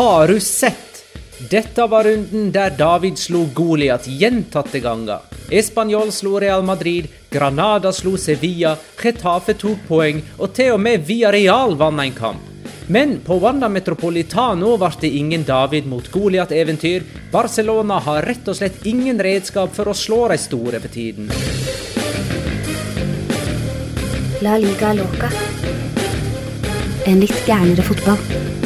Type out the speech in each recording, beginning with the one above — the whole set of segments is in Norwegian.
Har du sett? Dette var runden der David slo Goliat gjentatte ganger. Español slo Real Madrid, Granada slo Sevilla, Retafe tok poeng, og til og med Villarreal vant en kamp. Men på Wanda Metropolitano ble det ingen David mot Goliat-eventyr. Barcelona har rett og slett ingen redskap for å slå de store for tiden. La liga loca. En litt gærnere fotball.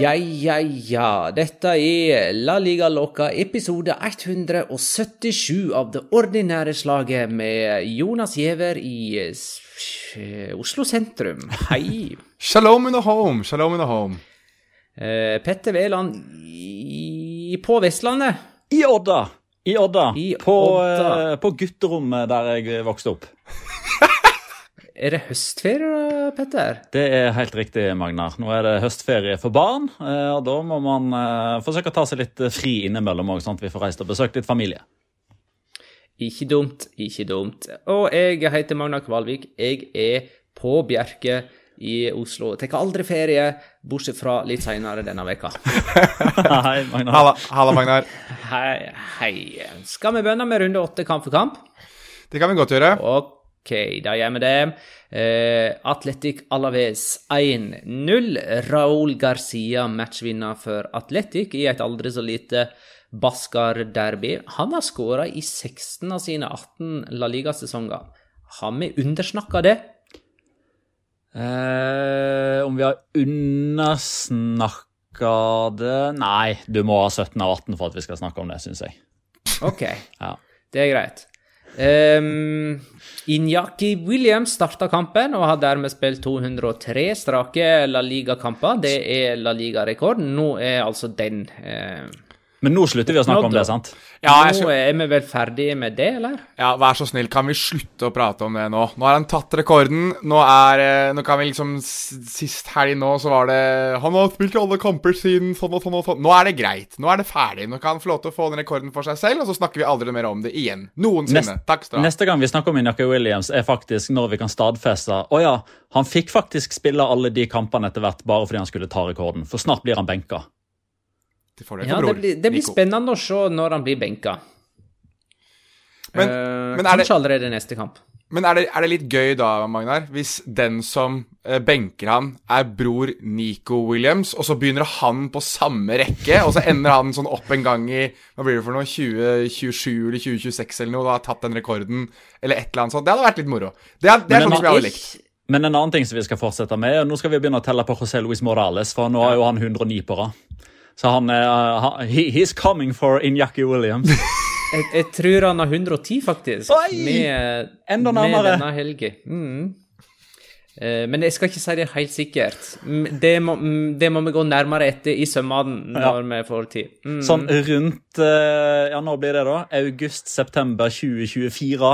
Ja, ja, ja. Dette er La Liga Loca, episode 177 av det ordinære slaget med Jonas Giæver i Oslo sentrum. Hei. Shalom in the home, shalom in the home. Eh, Petter Wæland på Vestlandet. I Odda! I Odda. I på, Odda. eh, på gutterommet der jeg vokste opp. Er det høstferie, da, Petter? Det er helt riktig, Magnar. Nå er det høstferie for barn, eh, og da må man eh, forsøke å ta seg litt eh, fri innimellom òg, sånn at vi får reist og besøkt litt familie. Ikke dumt, ikke dumt. Og jeg heter Magnar Kvalvik. Jeg er på Bjerke i Oslo. Tar aldri ferie, bortsett fra litt seinere denne veka. Hei, Magnar. Halla, halla Magnar. Hei, hei. Skal vi begynne med runde åtte kamp for kamp? Det kan vi godt gjøre. Ok, da gjør vi det. Eh, Atletic Alaves 1-0. Raúl Garcia matchvinner for Atletic i et aldri så lite Baskar-derby. Han har skåra i 16 av sine 18 La Liga-sesonger. Har vi undersnakka det? Eh, om vi har undersnakka det Nei, du må ha 17 av 18 for at vi skal snakke om det, syns jeg. Ok, Ja. det er greit. Um, Inyaki Williams starta kampen og har dermed spilt 203 strake La Liga-kamper. Det er La Liga-rekord. Nå er altså den eh, Men nå slutter vi å snakke om det, sant? Ja, jeg Nå er vi vel ferdige med det, eller? ja, Vær så snill, kan vi slutte å prate om det nå? Nå har han tatt rekorden. Nå er eh, Nå kan vi liksom Sist helg nå så var det Han har spilt alle kamper siden sånn og sånn og sånn. Nå er det greit. Nå er det ferdig. Nå kan han få lov til å få den rekorden for seg selv, og så snakker vi aldri mer om det igjen. Noensinne. Nest- Takk skal du ha. Neste gang vi snakker om Inyaki Williams, er faktisk når vi kan stadfeste Å ja, han fikk faktisk spille alle de kampene etter hvert bare fordi han skulle ta rekorden. For snart blir han benka. Til fordel Ja, for det blir, det blir spennende å se når han blir benka. Men- uh, men er det- allerede neste kamp. Men er det, er det litt gøy da, Magnar, hvis den som eh, benker han, er bror Nico Williams, og så begynner han på samme rekke, og så ender han sånn opp en gang i hva blir det for noe, 2027 eller 2026 eller noe, og har tatt den rekorden, eller et eller annet sånt. Det hadde vært litt moro. Det er, det er sånn som jeg hadde likt. Men en annen ting som vi skal fortsette med, nå skal vi begynne å telle på José Luis Morales, for nå er jo han 109 på rad. Så han er uh, he, He's coming for Injaki Williams. Jeg, jeg tror han har 110, faktisk. Oi! Med, Enda med denne helga. Mm. Eh, Men jeg skal ikke si det helt sikkert. Det må, det må vi gå nærmere etter i sømmene når vi får tid. Mm. Sånn rundt uh, Ja, nå blir det da august-september 2024.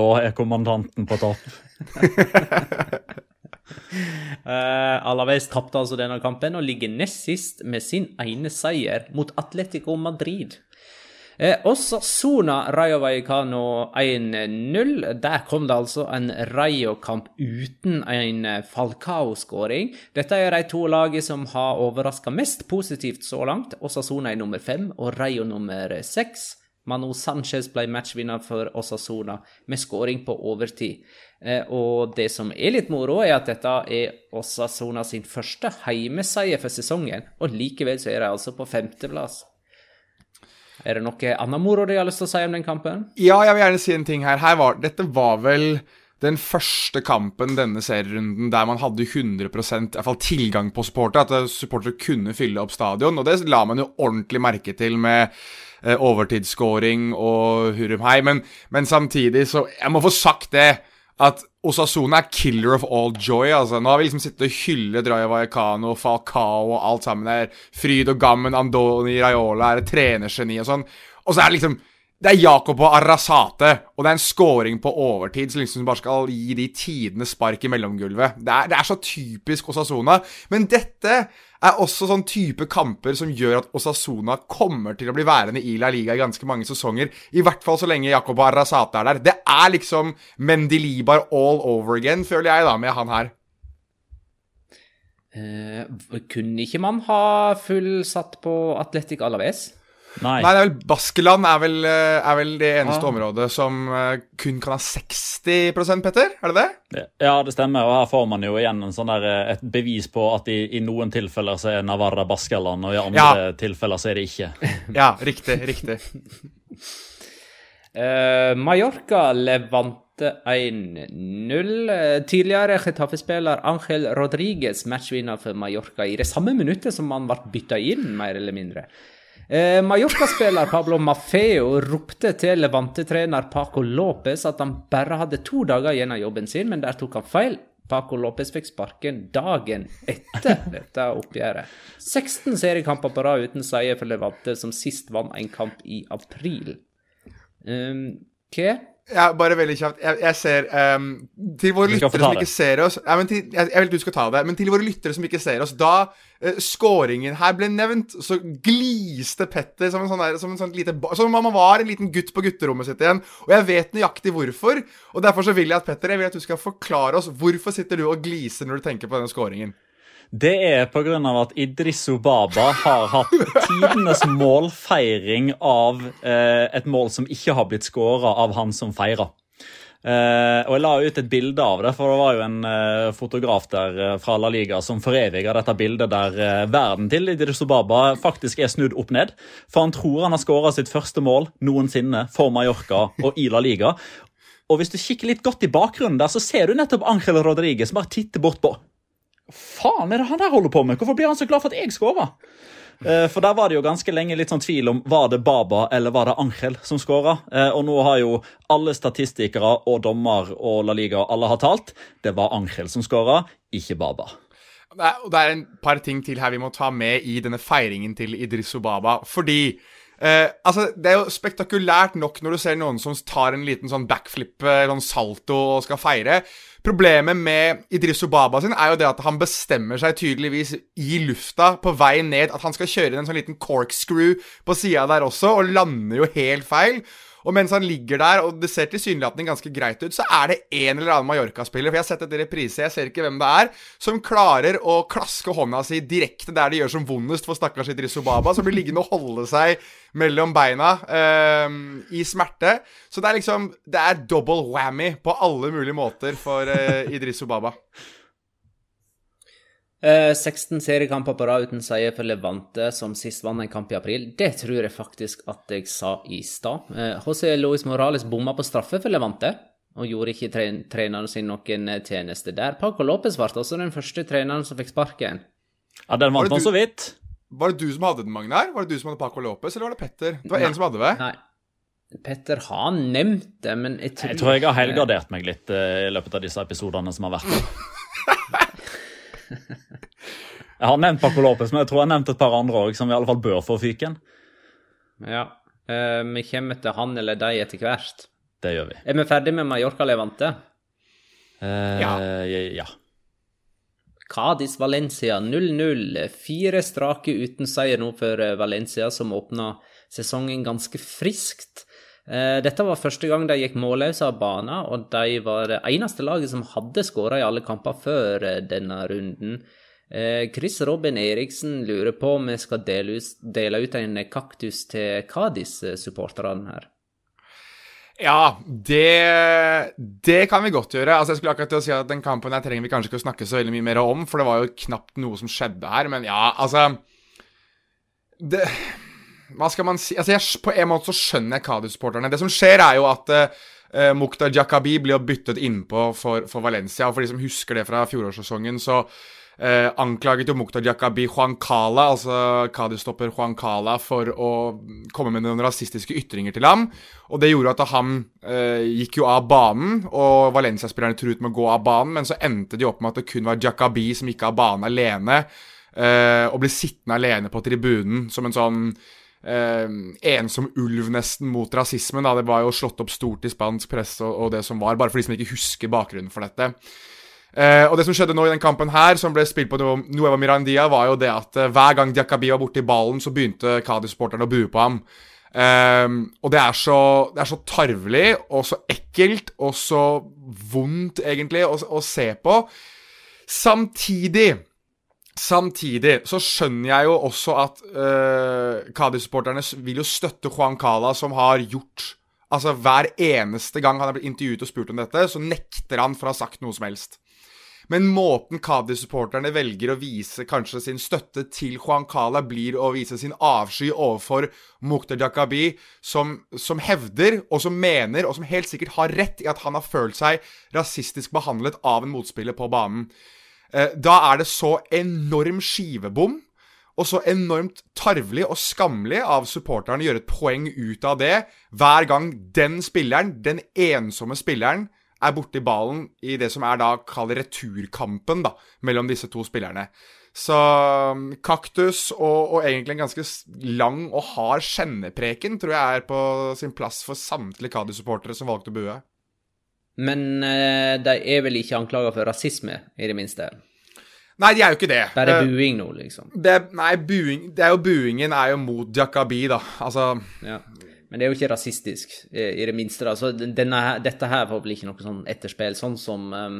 Da er kommandanten på topp. Eh, Alaves tapte altså denne kampen og ligger nest sist med sin ene seier mot Atletico Madrid. Eh, Osasuna Rayo Vallecano 1-0. Der kom det altså en Rayo-kamp uten en eh, Falcao-skåring. Dette er de to lagene som har overraska mest positivt så langt. Osasuna er nummer fem og Rayo nummer seks. Manu Sanchez ble matchvinner for Osasuna med skåring på overtid. Eh, og det som er litt moro, er at dette er Osasona sin første heimeseier for sesongen, og likevel så er de altså på femteplass. Er det noe annet moro de har lyst til å si om den kampen? Ja, jeg vil gjerne si en ting her. her var, dette var vel den første kampen denne serierunden der man hadde 100% i hvert fall tilgang på supportere. At supportere kunne fylle opp stadion. Og det la man jo ordentlig merke til med eh, overtidsskåring og hurrum hei. Men, men samtidig så Jeg må få sagt det at Osasuna er killer of all joy. altså. Nå har vi liksom sittet og hyllet Rayo Vallecano, Falcao og alt sammen der. Fryd og gammen, Andoni Raiola er et trenergeni og sånn. Og så er det liksom det er Jakob og Arrazate, og det er en scoring på overtid som liksom bare skal gi de tidene spark i mellomgulvet. Det er, det er så typisk Osasuna. Men dette er også sånn type kamper som gjør at Osasuna kommer til å bli værende i La Liga i ganske mange sesonger. I hvert fall så lenge Jakob Arrazate er der. Det er liksom Mendilibar all over again, føler jeg, da, med han her. Eh, kunne ikke man ha fullsatt på Atletic Alaves? Nei. Nei, det er vel Baskeland er vel, eh, er vel det eneste Ah. området som eh, kun kan ha 60 Petter? Er det det? Ja, det stemmer. Og her får man jo igjen en sånn der, eh, et bevis på at i, i noen tilfeller så er Navarra Baskeland, og i andre Ja. tilfeller så er det ikke. Ja, riktig. Riktig. uh, Mallorca levante 1-0. Eh, Tidligere Getafe-spiller Angel Rodriguez matchvinner for Mallorca i det samme minuttet som han ble bytta inn, mer eller mindre. Eh, Mallorca-spiller Pablo Maffeo ropte til Levante-trener Paco Lopez at han bare hadde to dager igjen av jobben sin, men der tok han feil. Paco Lopez fikk sparken dagen etter dette oppgjøret. 16 seriekamper på rad uten seier for Levante, som sist vant en kamp i april. Um, hva? Ja, bare veldig kjapt. Jeg, jeg ser um, Til våre lyttere som ikke ser oss ja, men til, jeg, jeg vil at du skal ta det, men til våre lyttere som ikke ser oss Da uh, scoringen her ble nevnt, så gliste Petter som en sånn, der, som en sånn lite Som om han var en liten gutt på gutterommet sitt igjen. Og jeg vet nøyaktig hvorfor. Og derfor så vil jeg at Petter, jeg vil at du skal forklare oss hvorfor sitter du og gliser når du tenker på denne scoringen. Det er pga. at Idrisso Baba har hatt tidenes målfeiring av eh, et mål som ikke har blitt skåra av han som feira. Eh, og Jeg la ut et bilde av det, for det var jo en eh, fotograf der eh, fra La Liga som foreviga dette bildet der eh, verden til Idrisso Baba faktisk er snudd opp ned. For han tror han har skåra sitt første mål noensinne for Mallorca og i La Liga. Og hvis du kikker litt godt i bakgrunnen der, så ser du nettopp Angel Rodriguez bare titte bort på faen er det han der holder på med? Hvorfor blir han så glad for at jeg skåra? Eh, For der var det jo ganske lenge litt sånn tvil om var det Baba eller var det Angel som skåra. Eh, Og nå har jo alle statistikere og dommer og La Liga alle har talt. Det var Angel som skåra, ikke Baba. Det er, og det er en par ting til her vi må ta med i denne feiringen til Idris Baba. Fordi eh, altså, Det er jo spektakulært nok når du ser noen som tar en liten sånn backflip, sånn salto, og skal feire. Problemet med Idris Obaba sin er jo det at han bestemmer seg tydeligvis i lufta på vei ned at han skal kjøre en sånn liten corkscrew på sida der også, og lander jo helt feil. Og mens han ligger der, og det ser tilsynelatende ganske greit ut, så er det en eller annen Mallorca-spiller, for jeg har sett etter reprise, jeg ser ikke hvem det er, som klarer å klaske hånda si direkte der det gjør som vondest for stakkars Idris Obaba, som blir liggende og holde seg mellom beina eh, i smerte. Så det er liksom Det er double whammy på alle mulige måter for eh, Idris Obaba. Eh, 16 seriekamper på rad uten seier for Levante, som sist vant en kamp i april. Det tror jeg faktisk at jeg sa i stad. Eh, José Luis Morales bomma på straffe for Levante, og gjorde ikke tre treneren sin noen eh, tjeneste der. Paco Lopez ble også den første treneren som fikk sparken. Ja, den Var vant du- så vidt. Var det du som hadde den, Magnar? Var det du som hadde Paco Lopez, eller var det Petter? Det var en som hadde det. Nei. Petter har nevnt det, men jeg tror Jeg tror jeg har helgardert meg litt eh, i løpet av disse episodene som har vært. Jeg har nevnt Paco Lopez, men jeg tror jeg har nevnt et par andre òg som i alle fall bør få fyken. Ja. Eh, vi kommer til han eller de etter hvert. Det gjør vi. Er vi ferdig med Mallorca Levante? Eh, Ja. ja. Cádiz Valencia 0-0. Fire strake uten seier nå for Valencia, som åpna sesongen ganske friskt. Eh, Dette var første gang de gikk målløse av banen, og de var det eneste laget som hadde skåra i alle kamper før eh, denne runden. Eh, Chris Robin Eriksen lurer på om vi skal dele ut, en kaktus til Kadis-supporterne her. Ja, det, det kan vi godt gjøre. Altså, jeg skulle akkurat til å si at Den kampen her trenger vi kanskje ikke å snakke så veldig mye mer om, for det var jo knapt noe som skjedde her. Men ja, altså det, Hva skal man si? Altså, jeg, På en måte så skjønner jeg Kadi-supporterne. Det som skjer, er jo at uh, Mukhtar Jakabi blir byttet innpå for, for Valencia. Og for de som husker det fra fjorårssesongen, så eh, anklaget jo Mukhtar Jakabi Juan Cala, altså Kadi-stopper Juan Cala, for å komme med noen rasistiske ytringer til ham. Og det gjorde at han eh, gikk jo av banen, og Valencia-spillerne truet med å gå av banen, men så endte de opp med at det kun var Jakabi som gikk av banen alene, eh, og ble sittende alene på tribunen som en sånn eh, ensom ulv nesten mot rasismen. Da. Det var jo slått opp stort i spansk presse og, og det som var, bare for de som ikke husker bakgrunnen for dette. Eh, og det som skjedde nå i den kampen her, som ble spilt på Nu- Nueva Mirandia, var jo det at eh, hver gang Diakabi var borti ballen, så begynte Cádiz-sporterne å bue på ham. Eh, og det er, så, det er så tarvelig og så ekkelt og så vondt, egentlig, å, å se på. Samtidig Samtidig så skjønner jeg jo også at uh, Cádiz-supporterne vil jo støtte Juan Cala, som har gjort Altså Hver eneste gang han har blitt intervjuet og spurt om dette, så nekter han for å ha sagt noe som helst. Men måten Cádiz-supporterne velger å vise kanskje sin støtte til Juan Cala, blir å vise sin avsky overfor Mukhtar Jakabi, som, som hevder, og som mener, og som helt sikkert har rett i at han har følt seg rasistisk behandlet av en motspiller på banen. Eh, Da er det så enorm skivebom, og så enormt tarvelig og skammelig av supporterne å gjøre et poeng ut av det hver gang den spilleren, den ensomme spilleren, er borti ballen i det som er da kall returkampen da, mellom disse to spillerne. Så um, kaktus og, og egentlig en ganske lang og hard skjennepreken tror jeg er på sin plass for samtlige Kadi-supportere som valgte å bue. Men eh, de er vel ikke anklaga for rasisme, i det minste? Nei, de er jo ikke det. Bare Eh, buing nå, liksom. Det, nei, buing, det er jo buingen er jo mot Jakabi, da. Altså Ja. Men det er jo ikke rasistisk, i det minste. da. Så denne, dette her var vel ikke noe sånn etterspill, sånn som um,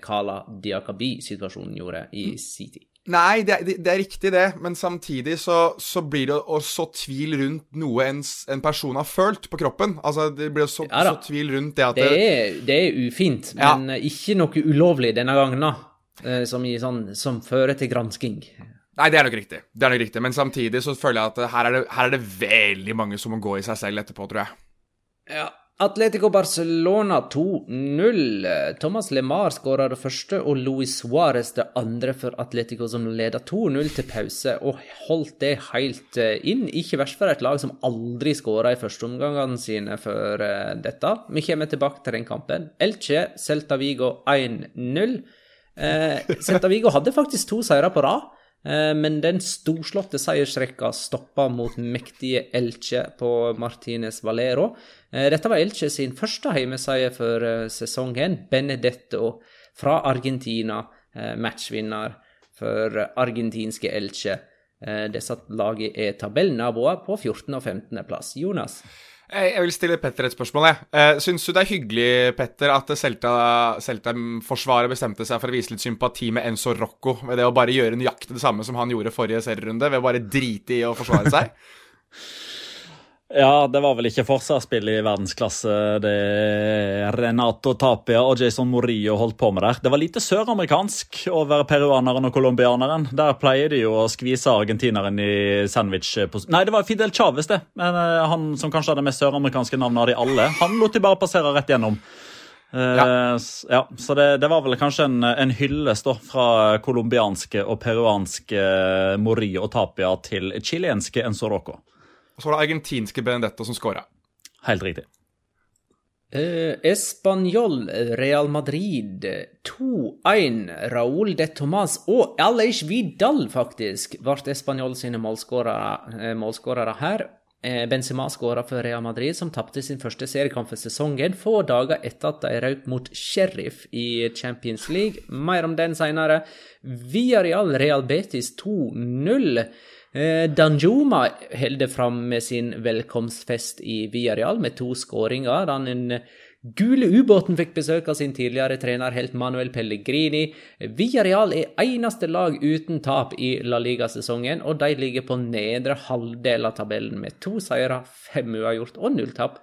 Kala Diakabi-situasjonen gjorde i sin tid. Nei, det, det, det er riktig, det. Men samtidig så, så blir det så tvil rundt noe en, en person har følt på kroppen. Altså, det blir så, Ja så tvil rundt det at Det er, det er ufint, Ja. men eh, ikke noe ulovlig denne gangen, da. eh, Som, i sånn, som fører til gransking. Nei, det er nok riktig. Det er nok riktig. Men samtidig så føler jeg at her er det, her er det veldig mange som må gå i seg selv etterpå, tror jeg. Ja. Atletico Barcelona 2-0. Thomas LeMar skåra det første, og Luis Suárez det andre for Atletico, som leda 2-0 til pause, og holdt det helt eh, inn. Ikke verst for et lag som aldri skåra i førsteomgangene sine før eh, dette. Vi kommer tilbake til den kampen. Elche, Celta Vigo 1-0. Eh, Celta Vigo hadde faktisk to seire på rad. Eh, Men den storslåtte seiersrekka stoppa mot mektige Elche på Martinez Valero. Eh, Dette var Elche sin første heimeseier for eh, sesongen. Benedetto fra Argentina, matchvinner for argentinske Elche. Disse lagene er tabellnaboer på 14. og 15. plass. Jonas? Jeg jeg vil stille Petter et spørsmål. jeg. Eh, Syns du det er hyggelig Petter, at Celta- Celta-forsvaret bestemte seg for å vise litt sympati med Enzo Rocco ved det å bare gjøre nøyaktig det samme som han gjorde forrige serierunde, ved å bare drite i å forsvare seg? Ja, det var vel ikke forsvarsspill i verdensklasse det Renato Tapia og Jason Morillo holdt på med der. Det var lite søramerikansk over peruaneren og colombianeren. Der pleier de jo å skvise argentineren i sandwich Nei, det var Fidel Chávez, det. Men eh, han som kanskje hadde mest søramerikanske navnet av de alle. Han lot de bare passere rett gjennom. Eh, Ja. Uh, ja, så det, det var vel kanskje en, en hyllest da, fra colombianske og peruanske Morillo og Tapia til chilenske Enzo Rocco. Og så var det argentinske Benedetto som skåra. Helt riktig. Uh, Español, Real Madrid 2-1. Raúl de Tomàs og Aleix Vidal, faktisk, ble Español sine målskårere eh, her. Eh, Benzema skåra for Real Madrid, som tapte sin første seriekamp for sesongen få dager etter at de røk mot Sheriff i Champions League. Mer om den senere. Villarreal Real Betis 2-0. Eh, Danjuma holder fram med sin velkomstfest i Villarreal med to skåringer. Den gule ubåten fikk besøk av sin tidligere trener helt Manuel Pellegrini. Villarreal er eneste lag uten tap i La Liga-sesongen, og de ligger på nedre halvdel av tabellen med to seire, fem uavgjort og null tap.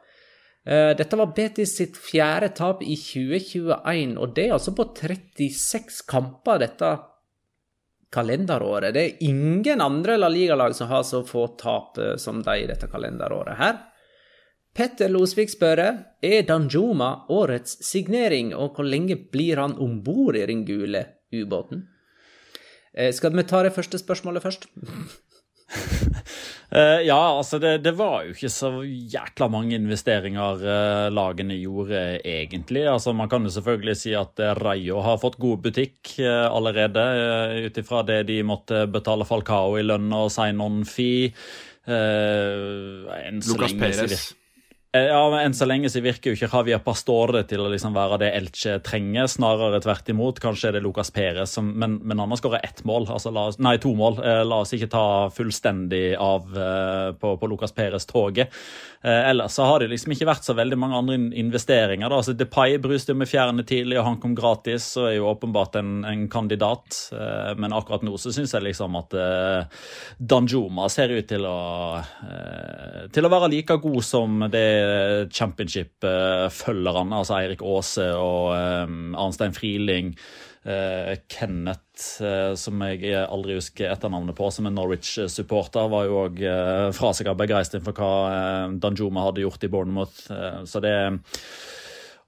Eh, Dette var Betis sitt fjerde tap i 2021, og det er altså på 36 kamper dette kalenderåret. Det er ingen andre La Liga-lag som har så få tap eh, som de i dette kalenderåret her. Petter Losvik spør er Danjuma årets signering, og hvor lenge blir han om bord i den gule ubåten? Eh, Skal vi ta det første spørsmålet først? Eh, ja, altså det, det var jo ikke så jækla mange investeringer uh, lagene gjorde, egentlig. Altså Man kan jo selvfølgelig si at eh, Rayo har fått god butikk allerede, uh, ut ifra det de måtte betale Falcao i lønn og sign-on-fee. Uh, Lucas Perez. Eh, Ja, men Enn så lenge så virker jo ikke Javier Pastore til å liksom være det Elche trenger. Snarere tvert imot. Kanskje er det Lucas Perez, som, men, men han har skåra ett mål. altså oss, Nei, to mål. Eh, la oss ikke ta fullstendig av eh, på, på Lucas Perez-toget. Ellers så har det liksom ikke vært så veldig mange andre investeringer. da, altså Depay bruste med fjerne tidlig, og han kom gratis, og er jo åpenbart en, en kandidat. Men akkurat nå så syns jeg liksom at Danjuma ser ut til å til å være like god som det championship-følgerne, altså Eirik Aase og eh, Arnstein Friling. eh, Kenneth, eh, som jeg aldri husker etternavnet på, som er Norwich-supporter, var jo òg uh, fra seg av begeistring for hva eh, Danjuma hadde gjort i Bournemouth. eh, så det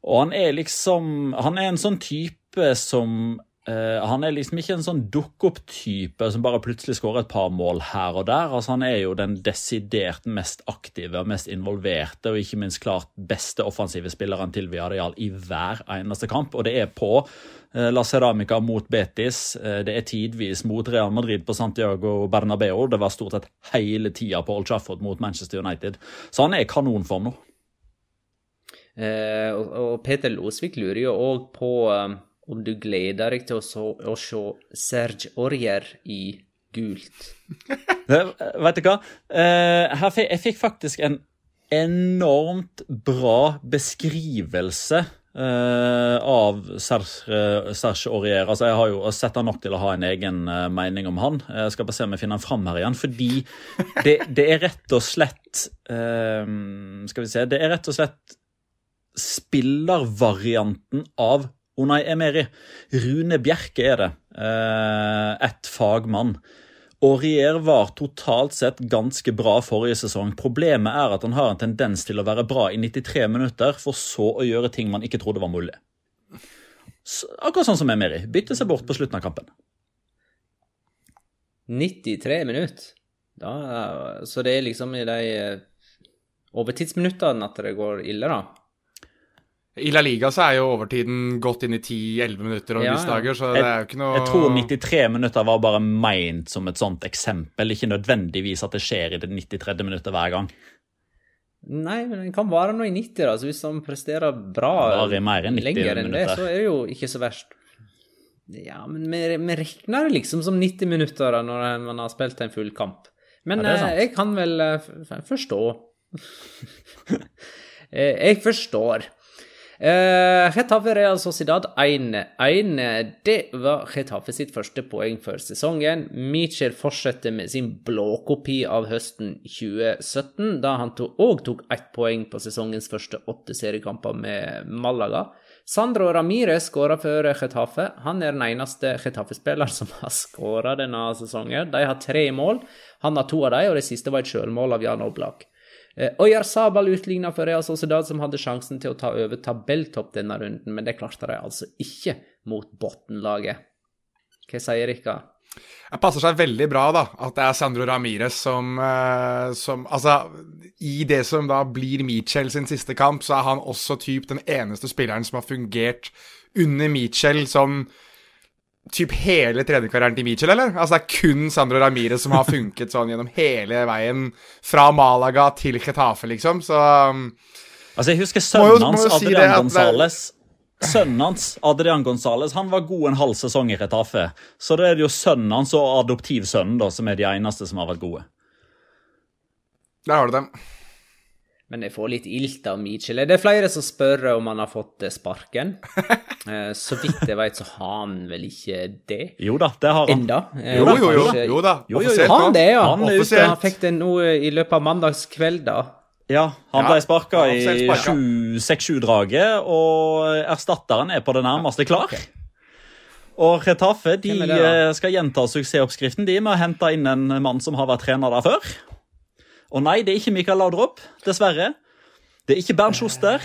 Og han er liksom Han er en sånn type som Eh, han er liksom ikke en sånn dukk-opp-type som bare plutselig skårer et par mål her og der. Altså, han er jo den desidert mest aktive og mest involverte og ikke minst klart beste offensive spilleren til Villarreal i hver eneste kamp. Og det er på eh, La Ceramica mot Betis. Eh, det er tidvis mot Real Madrid på Santiago Bernabeu. Det var stort sett hele tida på Old Trafford mot Manchester United. Så han er i kanonform nå. Og, Peter Losvik lurer jo òg på om du gleder deg til å, så, å se Serge Aurier i gult. Eh, Vet du hva? Uh, her fikk, jeg fikk faktisk en enormt bra beskrivelse Uh, av Serge, Serge Aurier. Altså, jeg har jo sett han nok til å ha en egen uh, mening om han. Jeg skal bare se om jeg finner han fram her igjen. Fordi det, det er rett og slett uh, Skal vi se Det er rett og slett spillervarianten av Unai Emeri. Rune Bjerke er det. Eh, et fagmann. Aurier var totalt sett ganske bra forrige sesong. Problemet er at han har en tendens til å være bra i 93 minutter, for så å gjøre ting man ikke trodde var mulig. Så, akkurat sånn som Emeri. Bytte seg bort på slutten av kampen. 93 minutter. Da, så det er liksom i de over overtidsminuttene at det går ille, da. I La Liga så er jo overtiden gått inn i 10-11 minutter og Ja, ja. dager, så det er jo ikke noe Jeg tror 93 minutter var bare meint som et sånt eksempel, ikke nødvendigvis at det skjer i det 93. minuttet hver gang. Nei, men den kan vare nå i 90, da. Så hvis han presterer bra enn 90 lenger enn det, så er det jo ikke så verst. Ja, men vi, vi regner det liksom som 90 minutter da, når man har spilt en full kamp. Men Ja, det eh, jeg kan vel eh, forstå Eh, Jeg forstår. Uh, Getafe Real Sociedad 1-1. Det var Getafe sitt første poeng for sesongen. Mitchell fortsetter med sin blåkopi av høsten 2017, da han òg tok ett poeng på sesongens første åtte seriekamper med Malaga. Sandro Ramires skåra for Getafe. Han er den eneste Getafe-spilleren som har skåra denne sesongen. De har tre mål. Han har to av dem, og det siste var et sjølmål av Jan Oblak. Eh, Oyarzabal utligna for Real Sociedad, som hadde sjansen til å ta over tabelltopp denne runden, men det klarte de altså ikke mot bunnlaget. Hva sier dere? Det passer seg veldig bra da, at det er Sandro Ramires som, eh, som Altså, i det som da blir Mitchell sin siste kamp, så er han også typ den eneste spilleren som har fungert under Mitchell som typ hele trenerkarrieren til Mitchell, eller? Altså det er kun Sandro Ramire som har funket sånn gjennom hele veien fra Malaga til Getafe, liksom, så um, Altså, jeg husker sønnen hans, si Adrian at Gonzales. Sønnen hans, Adrian Gonzales, han var god en halv sesong i Retafe. Så da er det jo sønnen hans og adoptivsønnen da, som er de eneste som har vært gode. Der har du dem. Men jeg får litt ilt av Mitchell. Det er flere som spør om han har fått eh, sparken. Eh, Så vidt jeg vet, så har han vel ikke det Jo da, det har han. enda. Eh, Jo, jo, jo. Jo da. Jo, jo, jo. Offisielt Har han det, ja? Han er ute. Han fikk det nå i løpet av mandagskveld, da. Ja, han ble sparka i 6-7-draget, og erstatteren er på det nærmeste klar. Og Retafe de det skal gjenta suksessoppskriften de med å hente inn en mann som har vært trener der før. Og nei, det er ikke Mikael Laudrup, dessverre. Det er ikke Bernt Schuster.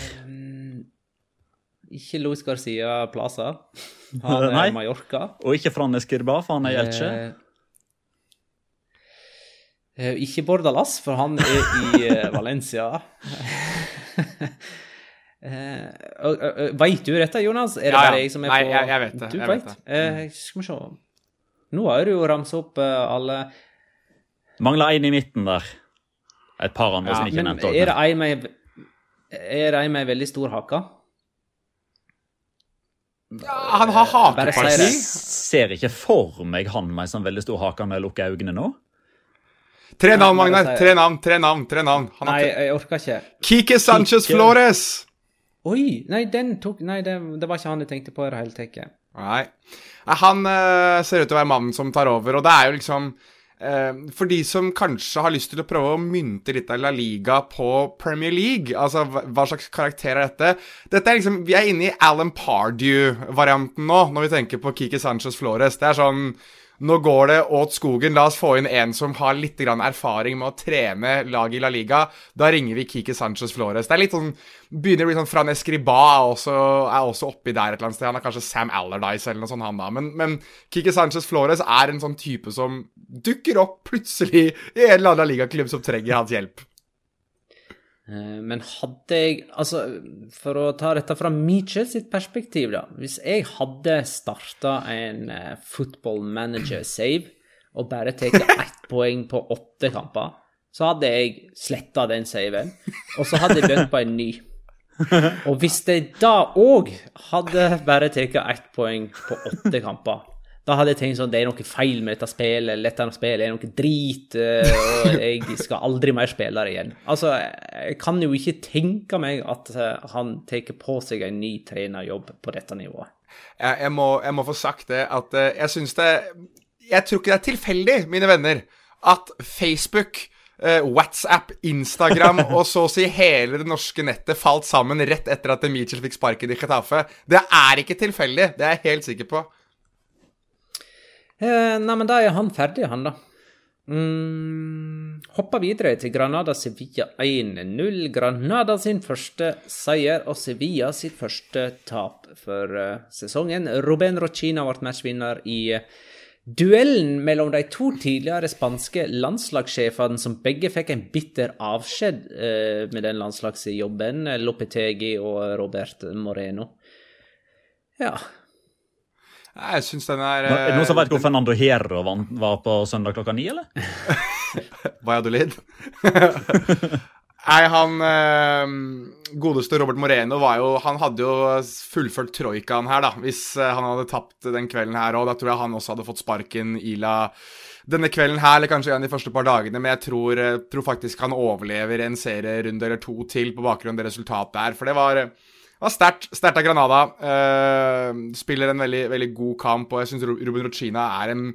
Ikke Luis Garcia Plaza. Han er Nei. Mallorca. Og ikke Fran Kirba, for han er Elche. Uh, eh, ikke Bordalas, for han er i eh, Valencia. Uh, uh, Veit du dette, Jonas? Er det Ja, ja. bare jeg som er Nei, på jeg- jeg vet det, Du jeg vet. vet det. Eh, skal vi se Nå har du jo ramsa opp eh, alle Mangler én i midten der. Et par andre Ja, som ikke er Men nevnt. er det en med ei med veldig stor hake? Han har hakeparti. Jeg ser ikke for meg han med en sånn veldig stor hake når jeg lukker øynene nå. Tre navn, Ja, Magnar. Tre navn, tre navn. tre navn. Han Nei, har jeg orker ikke. Kike Sanchez Kike. Flores. Oi! Nei, den tok Nei, det, det var ikke han jeg tenkte på i det hele tatt. Nei. Han uh, ser ut til å være mannen som tar over, og det er jo liksom For de som kanskje har lyst til å prøve å mynte litt av La Liga på Premier League, altså hva, slags karakter er dette? Dette er liksom Vi er inne i Alan Pardew-varianten nå, når vi tenker på Kike Sanchez Flores. Det er sånn nå går det åt skogen. La oss få inn en som har litt erfaring med å trene lag i La Liga. Da ringer vi Kike Sanchez Flores. Det er litt sånn Begynner å bli sånn Fran Escriba er også, er også oppi der et eller annet sted. Han er kanskje Sam Allardyce eller noe sånt, han da. Men, men Kike Sanchez Flores er en sånn type som dukker opp plutselig i en eller annen ligaklubb som trenger hans hjelp. Eh, Men hadde jeg Altså, for å ta dette fra Mitchell sitt perspektiv, da. Hvis jeg hadde starta en eh, football manager save og bare tatt ett poeng på åtte kamper, så hadde jeg sletta den saven, og så hadde jeg begynt på en ny. Og hvis jeg da òg hadde bare tatt ett poeng på åtte kamper, da hadde jeg tenkt sånn det er noe feil med dette spillet, eller dette spillet er noe drit, eh, og jeg skal aldri mer spille det igjen. Altså, jeg kan jo ikke tenke meg at eh, han tar på seg en ny trenerjobb på dette nivået. Jeg, jeg, må, jeg må få sagt det at eh, jeg syns det Jeg tror ikke det er tilfeldig, mine venner, at Facebook WhatsApp, Instagram og så å si hele det norske nettet falt sammen rett etter at Mitchell fikk sparken i Getafe. Det er ikke tilfeldig, det er jeg helt sikker på. Eh, nei, men da er han ferdig, han, da. Mm, hopper videre til Granada Sevilla 1-0. Granada sin første seier og Sevilla sitt første tap for uh, sesongen. Ruben Rochina ble matchvinner i uh, duellen mellom de to tidligere spanske landslagssjefene, som begge fikk en bitter avskjed eh, med den landslagsjobben. Lopetegi og Robert Moreno. Ja. Jeg syns den er Er det noen som eh, vet hvor Fernando Hierro var, var på søndag klokka ni, eller? Valladolid. Nei, han eh, godeste Robert Moreno var jo Han hadde jo fullført troikaen her, da. Hvis eh, han hadde tapt den kvelden her òg. Da tror jeg han også hadde fått sparken. Ila denne kvelden her, eller kanskje en av de første par dagene, men jeg tror, eh, tror faktisk han overlever en serierunde eller to til på bakgrunn av det resultatet her. For det var, var sterkt. Av Granada. Uh, spiller en veldig, veldig god kamp, og jeg syns Ruben Rochina er en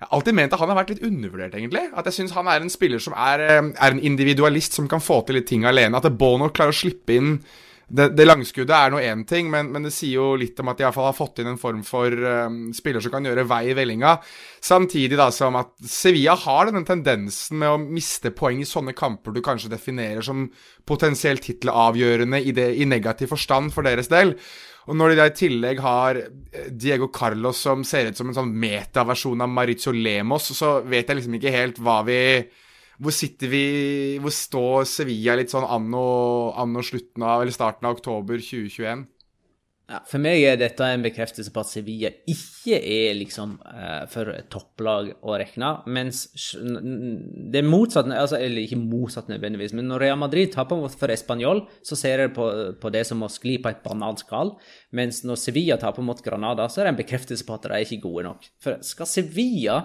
jeg har alltid ment at han har vært litt undervurdert, egentlig. At jeg syns han er en spiller som er, eh, er, en individualist som kan få til litt ting alene. At Bono klarer å slippe inn det, det langskuddet er nå én ting, men, men, det sier jo litt om at de i hvert fall har fått inn en form for um, spiller som kan gjøre vei i vellinga. Samtidig da som at Sevilla har denne tendensen med å miste poeng i sånne kamper du kanskje definerer som potensielt tittelavgjørende i, i negativ forstand for deres del. Og når de da i tillegg har eh, Diego Carlos som ser ut som en sånn metaversjon av Maritzo Lemos, så vet jeg liksom ikke helt hva vi hvor sitter vi Hvor står Sevilla litt sånn anno, anno slutten av, eller starten av oktober 2021? Ja, for meg er dette en bekreftelse på at Sevilla ikke er liksom uh, for topplag å regne. Mens det er motsatt, altså, eller ikke motsatt nødvendigvis, men når Real Madrid taper for Español, så ser jeg på, på, det som å skli på et bananskall. Mens når Sevilla taper mot Granada, så er det en bekreftelse på at de er ikke gode nok. For skal Sevilla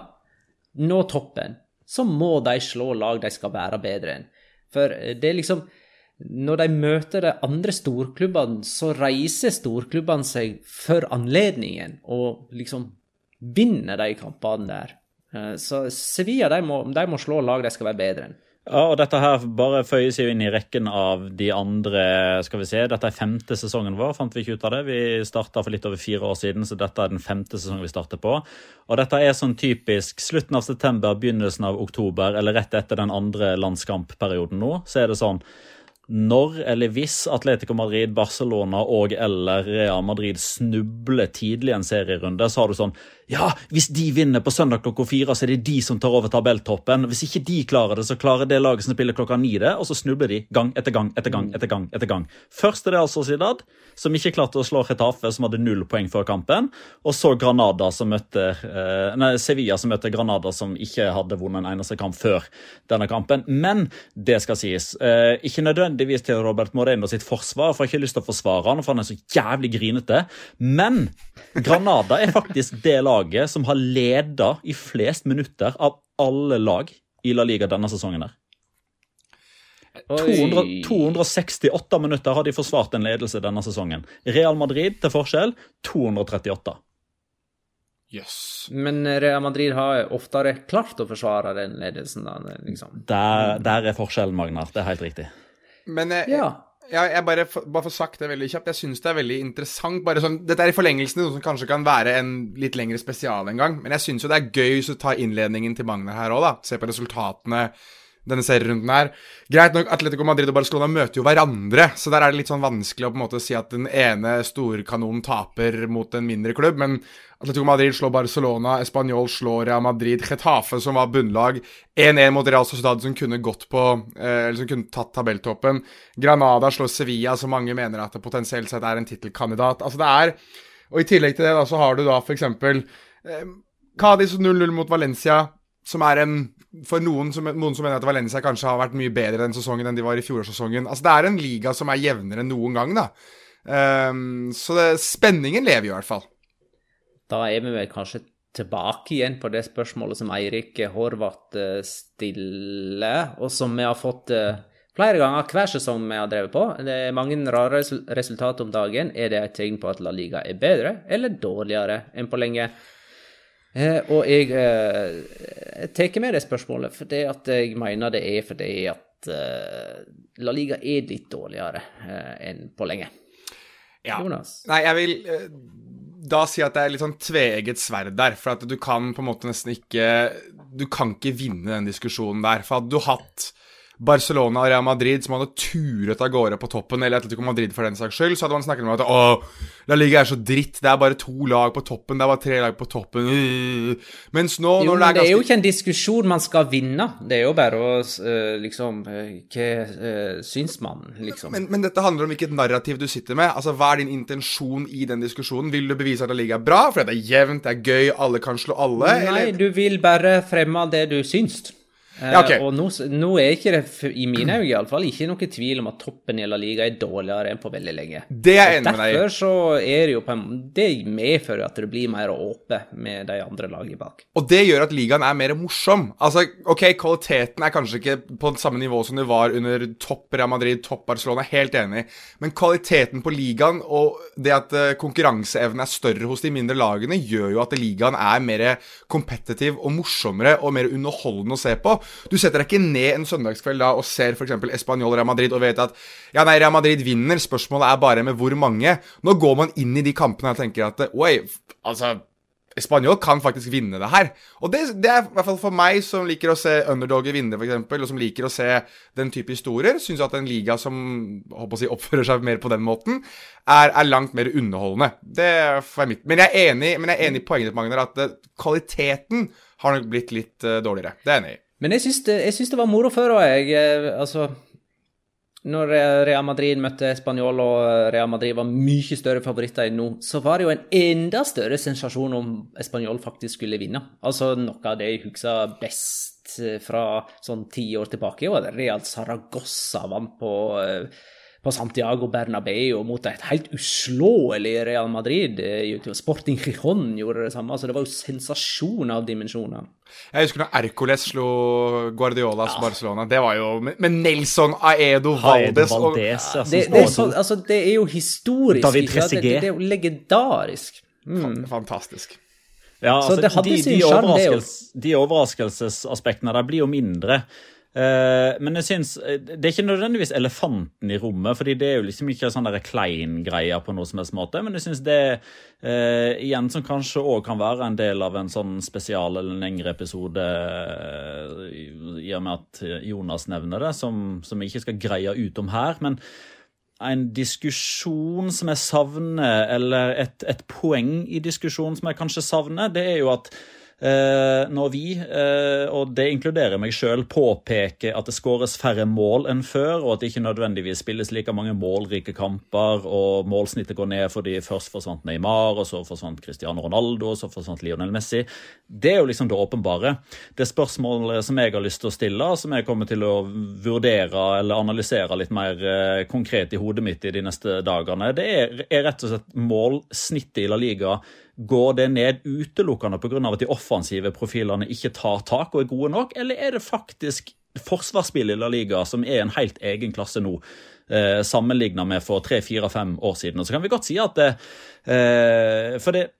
nå toppen, så må de slå lag de skal være bedre enn. For det er liksom Når de møter de andre storklubbene, så reiser storklubbene seg for anledningen og liksom vinner de kampene der. Eh, så Sevilla de må, de må slå lag de skal være bedre enn. Ja, og dette her bare føyer seg jo inn i rekken av de andre Skal vi se, dette er femte sesongen vår, fant vi ikke ut av det. Vi starta for litt over fire år siden, så dette er den femte sesongen vi starter på. Og dette er sånn typisk slutten av september, begynnelsen av oktober, eller rett etter den andre landskampperioden nå, så er det sånn når eller hvis Atletico Madrid, Barcelona og eller Real Madrid snubler tidlig i en serierunde, så har du sånn ja, hvis de vinner på søndag klokka fire, så er det de som tar over tabelltoppen. Hvis ikke de klarer det, så klarer det laget som spiller klokka ni det, og så snubler de gang etter gang etter gang. etter gang, etter gang. Først er det altså Zidad, som ikke klarte å slå Retafe, som hadde null poeng før kampen. Og så Granada, som møtte eh, nei, Sevilla, som møtte Granada, som ikke hadde vunnet en eneste kamp før denne kampen. Men det skal sies. Eh, ikke nødvendigvis til Robert Moreno sitt forsvar, for jeg har ikke lyst til å forsvare han, for han er så jævlig grinete. Men Granada er faktisk det laget som har leda i flest minutter av alle lag i La Liga denne sesongen. her. 200, 268 minutter har de forsvart en ledelse denne sesongen. Real Madrid til forskjell 238. Jøss. Yes. Men Real Madrid har oftere klart å forsvare den ledelsen. Da, liksom. der, der, er forskjellen, Magnar. Det er helt riktig. Men jeg, ja. Ja, jeg bare, bare får sagt det veldig kjapt. Jeg syns det er veldig interessant. bare sånn, Dette er i forlengelsen noe som kanskje kan være en litt lengre spesial en gang. Men jeg syns jo det er gøy hvis du tar innledningen til Magnar her òg, da. Se på resultatene denne serierunden her. Greit nok, Atletico Madrid og Barcelona møter jo hverandre, så der er det litt sånn vanskelig å på en måte si at den ene storkanonen taper mot en mindre klubb, men Atletico Madrid slår Barcelona, Español slår Real Madrid, Getafe, som var bunnlag, 1-1 mot Real Sociedad, som kunne gått på eh, Eller som kunne tatt tabelltoppen. Granada slår Sevilla, som mange mener at det potensielt sett er en tittelkandidat. Altså, det er Og i tillegg til det, da, så har du da eksempel eh, Cádiz 0-0 mot Valencia, som er en for noen som, noen som, mener at Valencia kanskje har vært mye bedre den sesongen enn de var i fjorårssesongen. Altså, det er en liga som er jevnere enn noen gang, da. Um, så det, spenningen lever jo i hvert fall. Da er vi vel kanskje tilbake igjen på det spørsmålet som Eirik Horvath eh, stiller, og som vi har fått eh, flere ganger hver sesong vi har drevet på. Det er mange rare resultater om dagen. Er det et tegn på at La Liga er bedre eller dårligere enn på lenge? Eh, og jeg eh, tar med det spørsmålet fordi at jeg mener det er fordi at eh, La Liga er litt dårligere eh, enn på lenge. Ja. Jonas? Nei, jeg vil da si at det er litt sånn tveegget sverd der. For at du kan på en måte nesten ikke Du kan ikke vinne den diskusjonen der. For hadde du hatt Barcelona og Real Madrid som hadde turet av gårde på toppen, eller Atletico Madrid for den saks skyld, så hadde man snakket om at å, La Liga er så dritt, det er bare to lag på toppen, det er bare tre lag på toppen Mens nå jo, når det er ganske... Det er jo ikke en diskusjon man skal vinne, det er jo bare å uh, liksom uh, Hva syns man, liksom? Men, men, dette handler om hvilket narrativ du sitter med. Altså, Hva er din intensjon i den diskusjonen? Vil du bevise at La Liga er bra, fordi det er jevnt, det er gøy, alle kan slå alle? Nei, eller? du vil bare fremme det du syns. Ja, ok. Eh, Og nå, nå er ikke det, i mine øyne iallfall, ikke noe tvil om at toppen i La Liga er dårligere enn på veldig lenge. Det er jeg enig med deg. Derfor så er det jo på en Det medfører at det blir mer åpent med de andre lagene bak. Og det gjør at ligaen er mer morsom. Altså, ok, Kvaliteten er kanskje ikke på samme nivå som det var under topp Real Madrid, topp Barcelona, helt enig. Men kvaliteten på ligaen og det at eh, konkurranseevnen er større hos de mindre lagene, gjør jo at ligaen er mer kompetitiv og morsommere og mer underholdende å se på. Du setter deg ikke ned en søndagskveld da og ser f.eks. Español Real Madrid og vet at ja, nei, Real Madrid vinner, spørsmålet er bare med hvor mange. Nå går man inn i de kampene og tenker at oi, altså Spanjol kan faktisk vinne det her. Og det, det er i hvert fall for meg, som liker å se underdoger vinne, f.eks., og som liker å se den type historier, syns at en liga som si, oppfører seg mer på den måten, er, er langt mer underholdende. Det er mitt. Men jeg er enig, men jeg er enig i poenget ditt, Magnar, at eh, kvaliteten har nok blitt litt eh, dårligere. Det er jeg enig i. Men jeg syns det, det var moro før òg, jeg. eh, Altså Når Real Madrid møtte Spanjol, og Real Madrid var mye større favoritter enn nå, så var det jo en enda større sensasjon om Spanjol faktisk skulle vinne. Altså Noe av det jeg husker best eh, fra sånn ti år tilbake, var at Real Saragossa vant på eh, på Santiago Bernabeu mot et helt uslåelig Real Madrid. Eh, Sporting Gijon gjorde det samme. altså Det var jo sensasjon av dimensjoner. Jeg husker når Ercoles slo Guardiolas Barcelona. Det var jo med, Nelson Aedo Valdes og Valdez, ja, Det, det, er så, altså, det er jo historisk. David ikke det, det er jo legendarisk. Fantastisk. Ja, Så altså, det hadde de, sin de, sjarm, det jo. de overraskelsesaspektene der blir jo mindre. Eh, men jeg synes, eh, Det er ikke nødvendigvis elefanten i rommet, fordi det er jo liksom ikke sånn der klein greier på noe som helst måte. Men jeg syns det uh, igjen som kanskje òg kan være en del av en sånn spesial eller en lengre episode, i og med at Jonas nevner det, som, som jeg ikke skal greie ut om her. men en diskusjon som jeg savner, eller et, et poeng i diskusjonen som jeg kanskje savner, det er jo at når vi, eh, og det inkluderer meg sjøl, påpeker at det skåres færre mål enn før, og at det ikke nødvendigvis spilles like mange målrike kamper, og målsnittet går ned fordi først forsvant Neymar, og så forsvant Cristiano Ronaldo, og så forsvant Lionel Messi, det er jo liksom det åpenbare. Det spørsmålet som jeg har lyst til å stille, som jeg kommer til å vurdere eller analysere litt mer eh, konkret i hodet mitt i de neste dagene, det er, er rett og slett målsnittet i La Liga. Går det ned utelukkende pga. at de offensive profilene ikke tar tak og er gode nok, eller er det faktisk forsvarsspillet i La Liga som er en helt egen klasse nå? Eh, Sammenligna med for tre, fire, fem år siden. Og så kan vi godt si at det, eh, For det,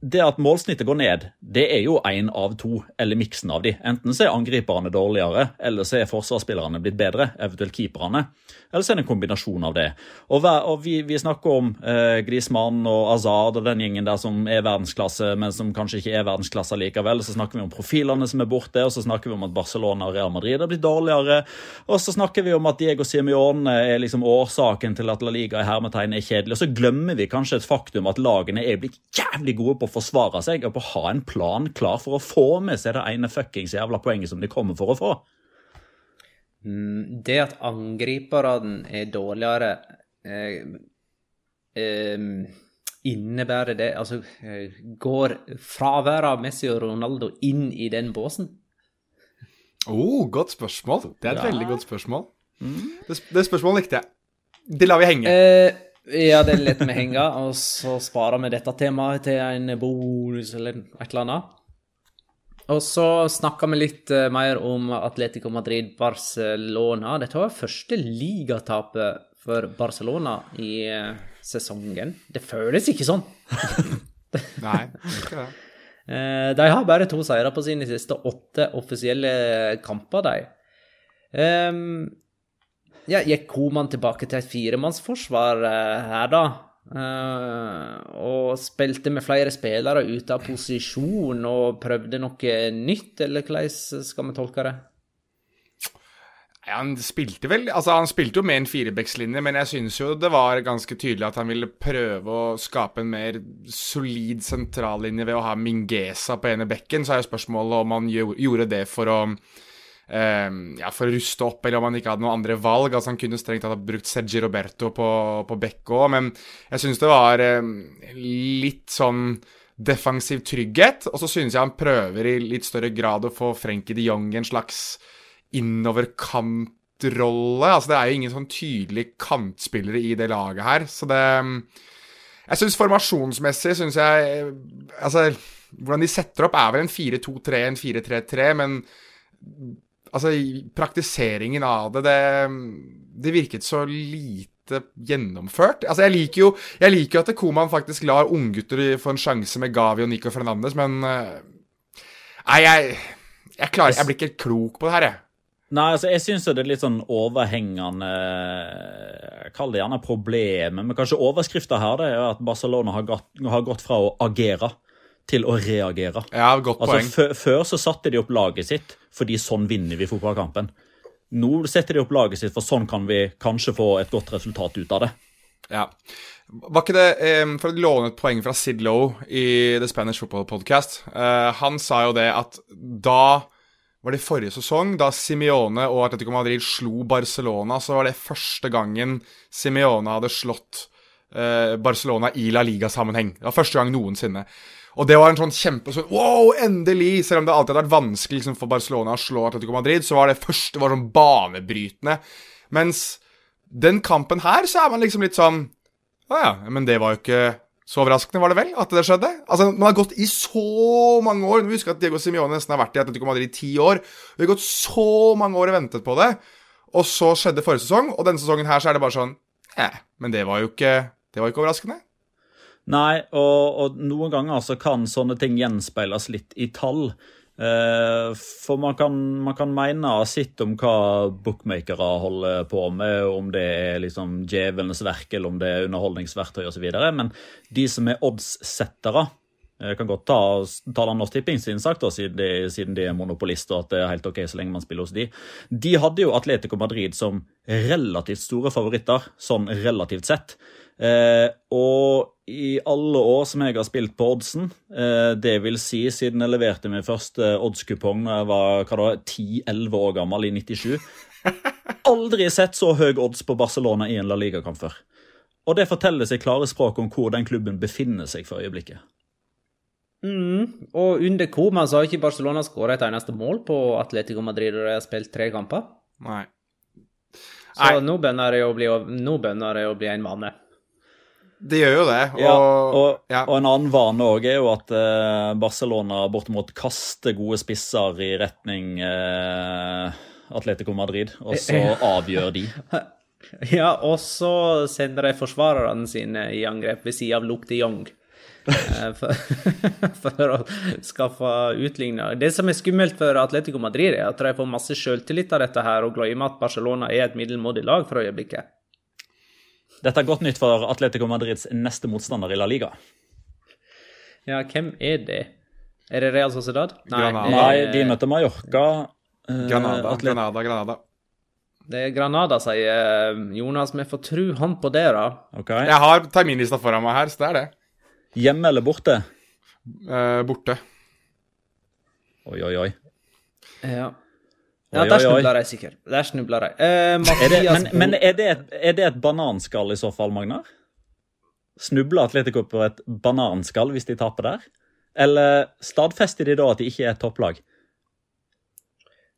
det at målsnittet går ned, det er jo én av to, eller miksen av de. Enten så er angriperne dårligere, eller så er forsvarsspillerne blitt bedre, eventuelt keeperne. Eller så er det en kombinasjon av det. Og, og vi, vi snakker om eh, Griezmann og Azad og den gjengen der som er verdensklasse, men som kanskje ikke er verdensklasse likevel. Så snakker vi om profilene som er borte, og så snakker vi om at Barcelona og Real Madrid har blitt dårligere. Og så snakker vi om at Diego Simione er liksom årsaken til at La Liga i hermetegn er kjedelig. Og så glemmer vi kanskje et faktum at lagene er blitt jævlig gode på å forsvare seg og på å ha en plan klar for å få med seg det ene fuckings jævla poenget som de kommer for å få. Mm, Det at angriperne er dårligere, eh, eh, innebærer det Altså, eh, går fraværet av Messi og Ronaldo inn i den båsen? Oh, godt spørsmål. Det er et Ja. veldig godt spørsmål. Det, det spørsmålet likte jeg. Det lar vi henge. Eh, ja, det lar vi henge, og så sparer vi dette temaet til en bonus eller et eller annet. Og så snakka vi litt eh, mer om Atletico Madrid-Barcelona. Dette var første ligatapet for Barcelona i eh, sesongen. Det føles ikke sånn. Nei, ikke det. Eh, de har bare to seire på sine siste åtte offisielle kamper, de. Ehm, ja, gikk Koman tilbake til et firemannsforsvar her, da? Eh, og spilte med flere spillere ute av posisjon og prøvde noe nytt, eller hvordan skal vi tolke det? Ja, Han spilte vel Altså, han spilte jo med en firebackslinje, men jeg synes jo det var ganske tydelig at han ville prøve å skape en mer solid sentrallinje ved å ha Mingesa på ene bekken. Så er jo spørsmålet om han gjorde det for å ja, for å ruste opp, eller om han ikke hadde noen andre valg. Altså Han kunne strengt tatt ha brukt Sergi Roberto på, på bekk men jeg syns det var eh, litt sånn defensiv trygghet. Og så synes jeg han prøver i litt større grad å få Frenkie de Jong en slags innoverkantrolle. Altså, det er jo ingen sånn tydelige kantspillere i det laget her, så det Jeg syns formasjonsmessig syns jeg Altså, hvordan de setter opp, er vel en 4-2-3, en 4-3-3, men altså, praktiseringen av det, det Det virket så lite gjennomført. Altså, jeg liker jo jeg liker at Koman faktisk lar unggutter få en sjanse med Gavi og Nico Fernandes, men uh, Nei, jeg, jeg klarer Jeg blir ikke helt klok på det her, jeg. Nei, altså jeg syns det er litt sånn overhengende Kall det gjerne problemet, men kanskje overskrifta her det er at Barcelona har gått, har gått fra å agere til å reagere. Ja, godt altså, poeng. Før så satte de opp laget sitt fordi sånn vinner vi fotballkampen. Nå setter de opp laget sitt, for sånn kan vi kanskje få et godt resultat ut av det. Ja. Var ikke det For å låne et poeng fra Sid Lowe i The Spanish Football Podcast. Eh, han sa jo det at da var det forrige sesong, da Simione og Atletico Madrid slo Barcelona, så var det første gangen Simione hadde slått eh, Barcelona i La Liga-sammenheng. Det var første gang noensinne. Og det var en sånn kjempe sånn, Wow, endelig! Selv om det alltid har vært vanskelig liksom, for Barcelona å slå Atletico Madrid, så var det første var sånn banebrytende. Mens den kampen her, så er man liksom litt sånn Å ja, men det var jo ikke så overraskende, var det vel, at det skjedde? Altså, Man har gått i så mange år. Vi husker at Diego Simione nesten har vært i Atletico Madrid i ti år. Vi har gått så mange år og ventet på det. Og så skjedde forrige sesong, og denne sesongen her så er det bare sånn Ja, men det var jo ikke, det var ikke overraskende. Nei, og, og, noen ganger altså kan sånne ting gjenspeiles litt i tall. Eh, for man kan, man kan mene sitt om hva bookmakere holder på med, om det er liksom djevelens verk eller om det er underholdningsverktøy osv. Men de som er oddssettere jeg kan godt ta, ta Norsk Tipping sin sak, siden de er monopolister, og at det er helt ok så lenge man spiller hos de. De hadde jo Atletico Madrid som relativt store favoritter, sånn relativt sett. Eh, og i alle år som jeg har spilt på oddsen, eh, det vil si siden jeg leverte min første oddskupong da jeg var 10-11 år gammel i 97 Aldri sett så høy odds på Barcelona i en La Liga-kamp før. Og det forteller seg klare språk om hvor den klubben befinner seg for øyeblikket. Mm. Og under koma så har ikke Barcelona skåra et eneste mål på Atletico Madrid og de har spilt tre kamper. Nei. Så Nei. nå begynner det å bli, nå begynner det å bli en vane. Det gjør jo det. Og, ja, og, ja. og en annen vane òg er jo at eh, Barcelona bortimot kaster gode spisser i retning eh, Atletico Madrid, og så avgjør de. Ja, og så sender de forsvarerne sine i angrep ved siden av Luke de Jong. for, for, å skaffe utligna. Det som er skummelt for Atletico Madrid, er at de får masse selvtillit av dette her og glemmer at Barcelona er et middelmådig lag for øyeblikket. Dette er godt nytt for Atletico Madrids neste motstander i La Liga. Ja, hvem er det? Er det Real Sociedad? Nei, Nei de møter Mallorca. Granada, Atlet Granada, Granada. Det er Granada, sier Jonas. Vi får tru han på det, da. Okay. Jeg har terminlista foran meg her, så det er det. Hjemme eller borte? Eh, borte. Oi, oi, oi. Ja. Ja, der snubla de sikkert. Der snubler de. Eh, det, men, men er, det et, er, det et, bananskall i så fall, Magnar? Snubler Atletico på et bananskall hvis de taper der? Eller stadfester de da at de ikke er et topplag?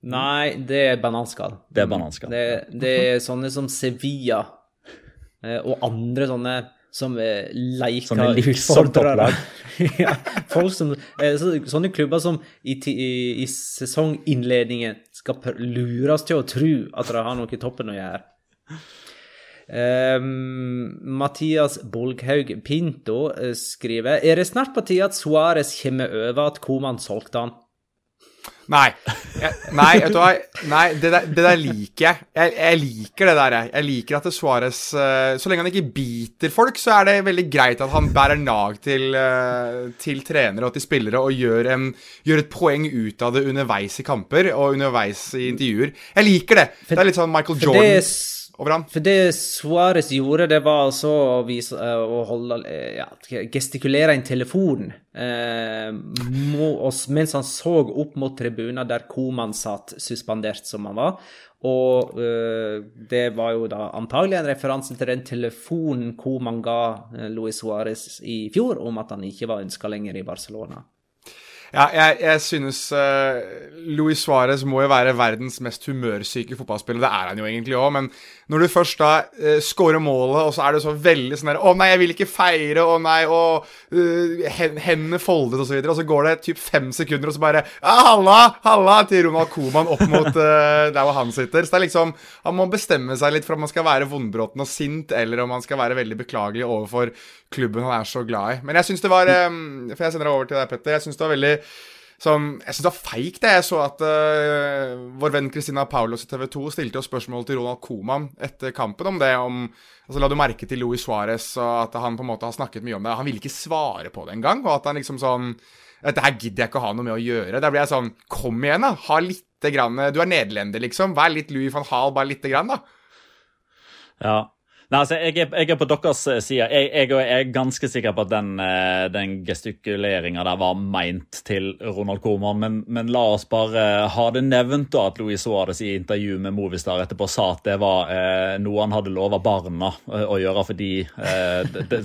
Nei, det er bananskall. Det er bananskall. Det, det er sånne som Sevilla eh, og andre sånne som eh, leker Som er litt som topplag? ja, folk som, eh, sånne klubber som i, i, i sesonginnledningen skal lures til å tro at det har noe i toppen å gjøre. Um, Mathias Bolghaug Pinto skriver Er det snart på tide at Suárez kommer over at Koman solgte han? Nei. Jeg, nei, vet du hva? Nei, det der, det der liker jeg. jeg. jeg. liker det der, jeg. Jeg liker at Suárez uh, Så lenge han ikke biter folk, så er det veldig greit at han bærer nag til, uh, til trenere og til spillere og gjør, en, gjør, et poeng ut av det underveis i kamper og underveis i intervjuer. Jeg liker det. det er litt sånn Michael Jordan over han. For det Suárez gjorde, det var altså å, vise, eh, å holde, eh, ja, gestikulere en telefon eh, mens han så opp mot tribunen der Koman satt suspendert som han var. Og eh, det var jo da antagelig en referanse til den telefonen Koman ga eh, Luis Suárez i fjor om at han ikke var ønska lenger i Barcelona. Ja, jeg, jeg synes uh, Luis Suárez må jo være verdens mest humørsyke fotballspiller. Det er han jo egentlig òg, men når du først da uh, scorer målet, og så er du så veldig sånn der Å nei, jeg vil ikke feire, å nei, og uh, hendene foldet, og så videre. Og så går det typ fem sekunder, og så bare Ja, Halla! Halla! til Ronald Coman opp mot uh, der hvor han sitter. Så det er liksom Han må bestemme seg litt for om han skal være vondbråten og sint, eller om han skal være veldig beklagelig overfor klubben han er så glad i. Men jeg syns det var um, For jeg sender det over til deg, Petter. Jeg syns det var veldig sånn Jeg syns det var feigt, det. Jeg så at uh, vår venn Christina Paulos i TV 2 stilte jo spørsmål til Ronald Coman etter kampen om det. om altså La du merke til Louis Suárez, og at han på en måte har snakket mye om det. Han ville ikke svare på det engang. Og at han liksom sånn Dette her gidder jeg ikke å ha noe med å gjøre. Der blir jeg sånn Kom igjen, da. Ha lite grann Du er nederlender, liksom. Vær litt Louis van Hall, bare lite grann, da. Ja. Nei, altså, jeg er, jeg er, på deres eh, side. Jeg, jeg, er ganske sikker på at den, eh, den gestikuleringa der var meint til Ronald Koman, men, men, la oss bare ha det nevnt da at Louis Suárez i intervju med Movistar etterpå sa at det var eh, noe han hadde lova barna eh, å gjøre fordi eh, det, det,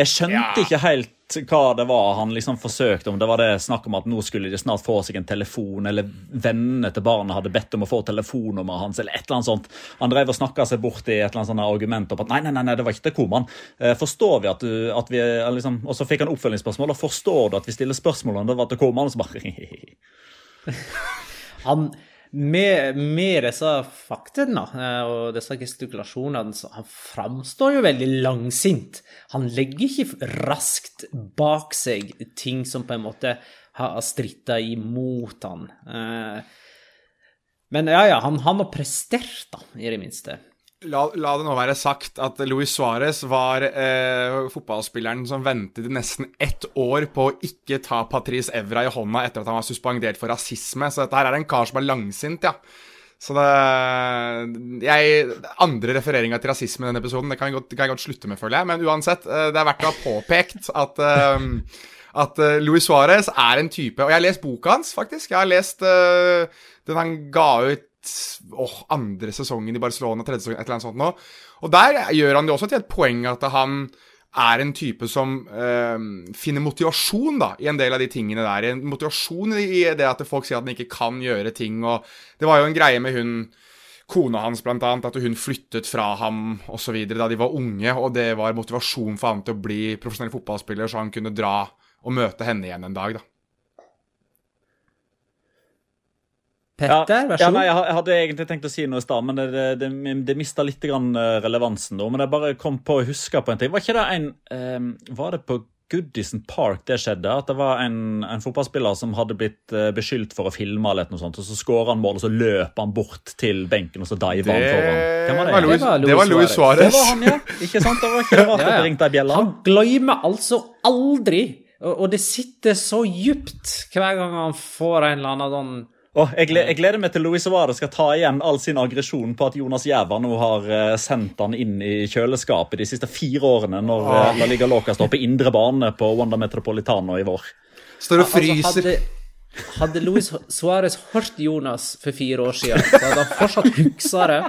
Jeg skjønte ja. ikke helt hva det var han liksom forsøkte om. Det var det snakk om at nå skulle de snart få seg en telefon, eller vennene til barna hadde bedt om å få telefonnummeret hans, eller et eller annet sånt. Han drev og snakka seg bort i et eller annet sånt argument om at nei, nei, nei, det var ikke til Koman. Eh, forstår vi at du at vi, liksom, Og så fikk han oppfølgingsspørsmål. Og forstår du at vi stiller spørsmål om det var til Koman? Og så bare Han med, med, disse faktaene eh, og disse gestikulasjonene så Han framstår jo veldig langsint. Han legger ikke raskt bak seg ting som på en måte har stritta imot han. Eh, men ja, ja, han, han har prestert, da, i det minste. La, la, det nå være sagt at Luis Suárez var eh, fotballspilleren som ventet i nesten ett år på å ikke ta Patrice Evra i hånda etter at han var suspendert for rasisme. Så dette her er en kar som er langsint, ja. Så det jeg, Andre refereringer til rasisme i denne episoden det kan jeg, godt, kan jeg godt slutte med, føler jeg. Men uansett, eh, det er verdt å ha påpekt at eh, at uh, Luis Suárez er en type Og jeg har lest boka hans, faktisk. Jeg har lest uh, den han ga ut åh, andre sesongen i Barcelona, tredje sesongen, et eller annet sånt nå. Og der gjør han det også til et poeng at han er en type som øh, finner motivasjon da, i en del av de tingene der. En motivasjon i det at folk sier at han ikke kan gjøre ting. og Det var jo en greie med hun kona hans, blant annet, at hun flyttet fra ham osv. da de var unge. Og det var motivasjon for han til å bli profesjonell fotballspiller, så han kunne dra og møte henne igjen en dag. da. Petter, vær så god. Ja, jeg hadde egentlig tenkt å si noe i stad, men det, det, det, det mista litt eh, relevansen da. Men jeg bare kom på å huske på en ting. Var ikke det en um, Var det på Goodison Park det skjedde? At det var en, en fotballspiller som hadde blitt uh, beskyldt for å filme, eller noe sånt, og så skårer han mål, og så løper han bort til benken, og så diver han foran. Hvem var det? Var Louis, det var Louis Suárez. Det var han, ja. Ikke sant? Det var ikke rart ja, ja. det ringte ei bjelle. Han glemmer altså aldri, og, og det sitter så djupt hver gang han får en eller annen sånn Oh, jeg, gleder, jeg, gleder meg til Louis Suárez skal ta igjen all sin aggresjon på at Jonas Jæver nå har uh, sendt han inn i kjøleskapet de siste fire årene, når uh, La Liga Loca står på indre bane på Wanda Metropolitano i vår. Står og fryser. Altså, hadde, hadde Luis Suárez hørt Jonas for fire år siden, så hadde han fortsatt huksa det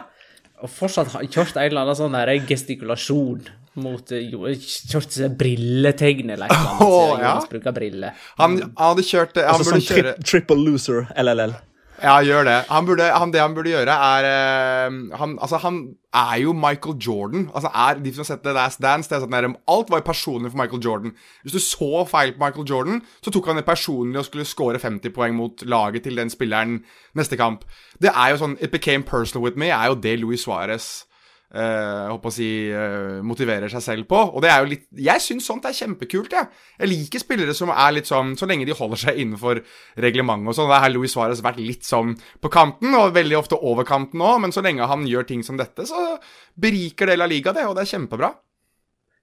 og fortsatt kjørt en eller annen sånn gestikulasjon mot jo, Kjørt brilletegn eller noe. Oh, ja. Bruker briller. Han, han hadde kjørt Han altså, burde sånn kjøre Triple loser, LLL. Ja, gjør det. Han burde, han, det han burde gjøre, er uh, han, altså, han er jo Michael Jordan. Altså, er, de som har sett The Last Dance, det er sånn Alt var personlig for Michael Jordan. Hvis du så feil på Michael Jordan, så tok han det personlig og skulle score 50 poeng mot laget til den spilleren neste kamp. Det er jo sånn It became personal with me, er jo det Louis Suárez uh, håper å si, uh, motiverer seg selv på. Og det er jo litt Jeg syns sånt er kjempekult, jeg. Jeg liker spillere som er litt sånn Så lenge de holder seg innenfor reglementet og sånn. Der har Louis Suárez vært litt sånn på kanten, og veldig ofte over kanten òg, men så lenge han gjør ting som dette, så beriker det La Liga, det, og det er kjempebra.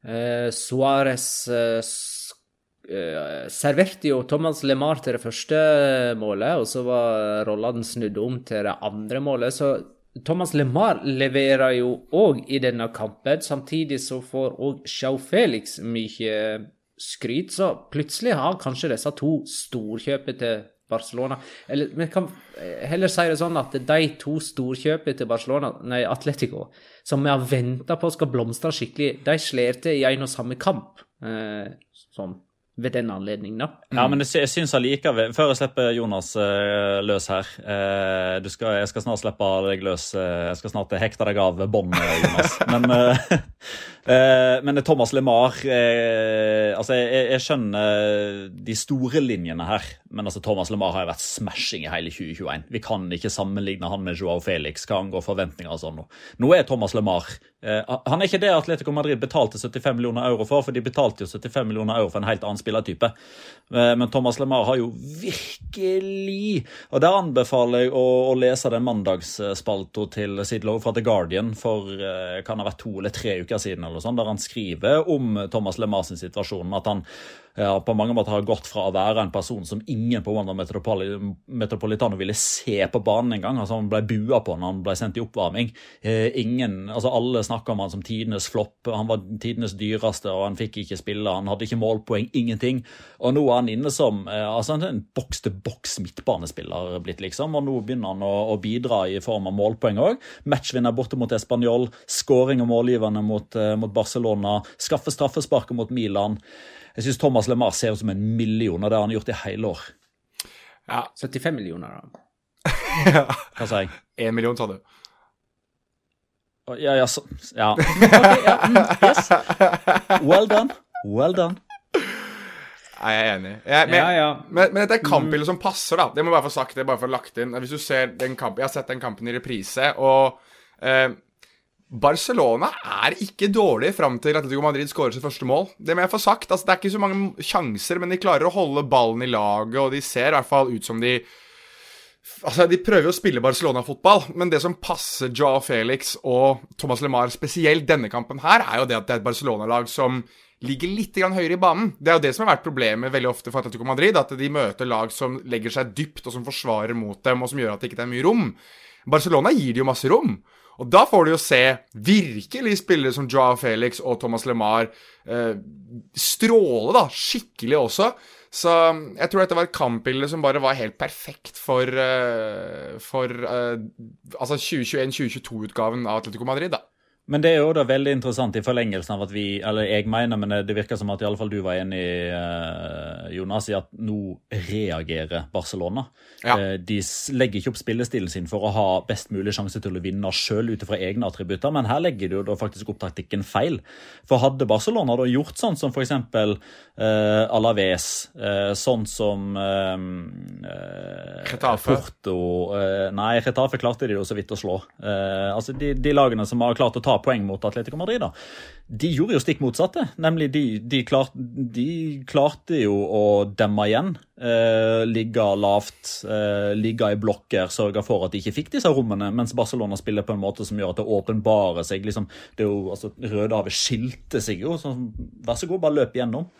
Eh, Suárez eh, serverte jo Thomas LeMar til det første målet, og så var rollene snudd om til det andre målet. Så Thomas LeMar leverer jo òg i denne kampen. Samtidig så får òg Sjau Felix mye skryt. Så plutselig har kanskje disse to storkjøpet til Barcelona Eller vi kan heller si det sånn at de to storkjøpene til Barcelona, nei, Atletico, som vi har venta på skal blomstre skikkelig, de slår til i en og samme kamp. Eh, sånn ved den anledningen, da. Ja, men jeg syns allikevel Før jeg slipper Jonas uh, løs her uh, skal, Jeg skal snart slippe deg løs. Uh, jeg skal snart hekte deg av båndet, Jonas. Men, men, Thomas LeMar altså jeg, jeg, skjønner de store linjene her, men altså Thomas LeMar har jo vært smashing i hele 2021. Vi kan ikke sammenligne han med Joao Felix hva angår forventninger og sånn. Nå er Thomas LeMar Han er ikke det Atletico Madrid betalte 75 millioner euro for, for de betalte jo 75 millioner euro for en helt annen spillertype. Eh, men Thomas LeMar har jo virkelig Og der anbefaler jeg å, å lese den mandagsspalta til Sidlow fra The Guardian for eh, kan ha vært to eller tre uker siden, eller sånt, der han skriver om Thomas LeMars situasjon. At han på mange måter har gått fra å være en person som ingen på Wanda Metropolitano ville se på banen engang. Altså, han ble bua på når han ble sendt i oppvarming. Eh, ingen, altså Alle snakka om han som tidenes flopp. Han var tidenes dyreste, og han fikk ikke spille. Han hadde ikke målpoeng, ingenting. Og nå er han inne som eh, altså, en boks-til-boks midtbanespiller blitt, liksom. Og nå begynner han å, å bidra i form av målpoeng òg. Matchvinner borte mot Español, skåring og målgivende mot, eh, mot Barcelona, skaffe straffesparket mot Milan. Jeg syns Thomas LeMar ser ut som en million, og det har han gjort i hele år. Ja. 75 millioner, da. Hva sa jeg? Én million, sa du. Ja, ja, så, ja. Okay, ja. Mm, yes. Well done. Well done. Jeg er enig. Jeg, men, ja, ja. men, men dette er kampbildet som passer, da. Det må jeg bare få sagt. det bare for lagt inn. Hvis du ser den kampen, Jeg har sett den kampen i reprise, og eh, Barcelona er ikke dårlig fram til Atletico Madrid skårer sitt første mål. Det må jeg få sagt. Altså, det er ikke så mange sjanser, men de klarer å holde ballen i laget, og de ser i hvert fall ut som de Altså, De prøver å spille Barcelona-fotball, men det som passer Joao Felix og Thomas LeMar spesielt denne kampen her, er jo det at det er et Barcelona-lag som ligger litt høyere i banen. Det er jo det som har vært problemet veldig ofte for Atletico Madrid, at de møter lag som legger seg dypt, og som forsvarer mot dem, og som gjør at det ikke er mye rom. Barcelona gir de jo masse rom. Og da får du jo se virkelig spillere som Joao Felix og Thomas LeMar eh, stråle, da, skikkelig også. Så jeg tror dette var et kampbilde som bare var helt perfekt for, eh, for eh, altså 2021-2022-utgaven av Atletico Madrid, da. Men det er jo da veldig interessant i forlengelsen av at vi Eller jeg mener, men det virker som at i alle fall du var enig, eh, Jonas, i at nå reagerer Barcelona. Ja. Eh, de legger ikke opp spillestilen sin for å ha best mulig sjanse til å vinne sjøl ut fra egne attributter, men her legger de jo da faktisk opp taktikken feil. For hadde Barcelona da gjort sånn som f.eks. Uh, Alaves, uh, sånn som uh, Porto uh, Nei, Retafe klarte de jo så vidt å slå. altså de, de lagene som har klart å ta poeng mot Atletico Madrid, da. De gjorde jo stikk motsatte. Nemlig de, de, klart, de klarte jo å demme igjen. Eh, ligge lavt, eh, ligge i blokker, sørge for at de ikke fikk disse rommene. Mens Barcelona spiller på en måte som gjør at det åpenbarer seg. Liksom, det er jo, altså, Rødehavet skilte seg jo. Så vær så god, bare løp igjennom.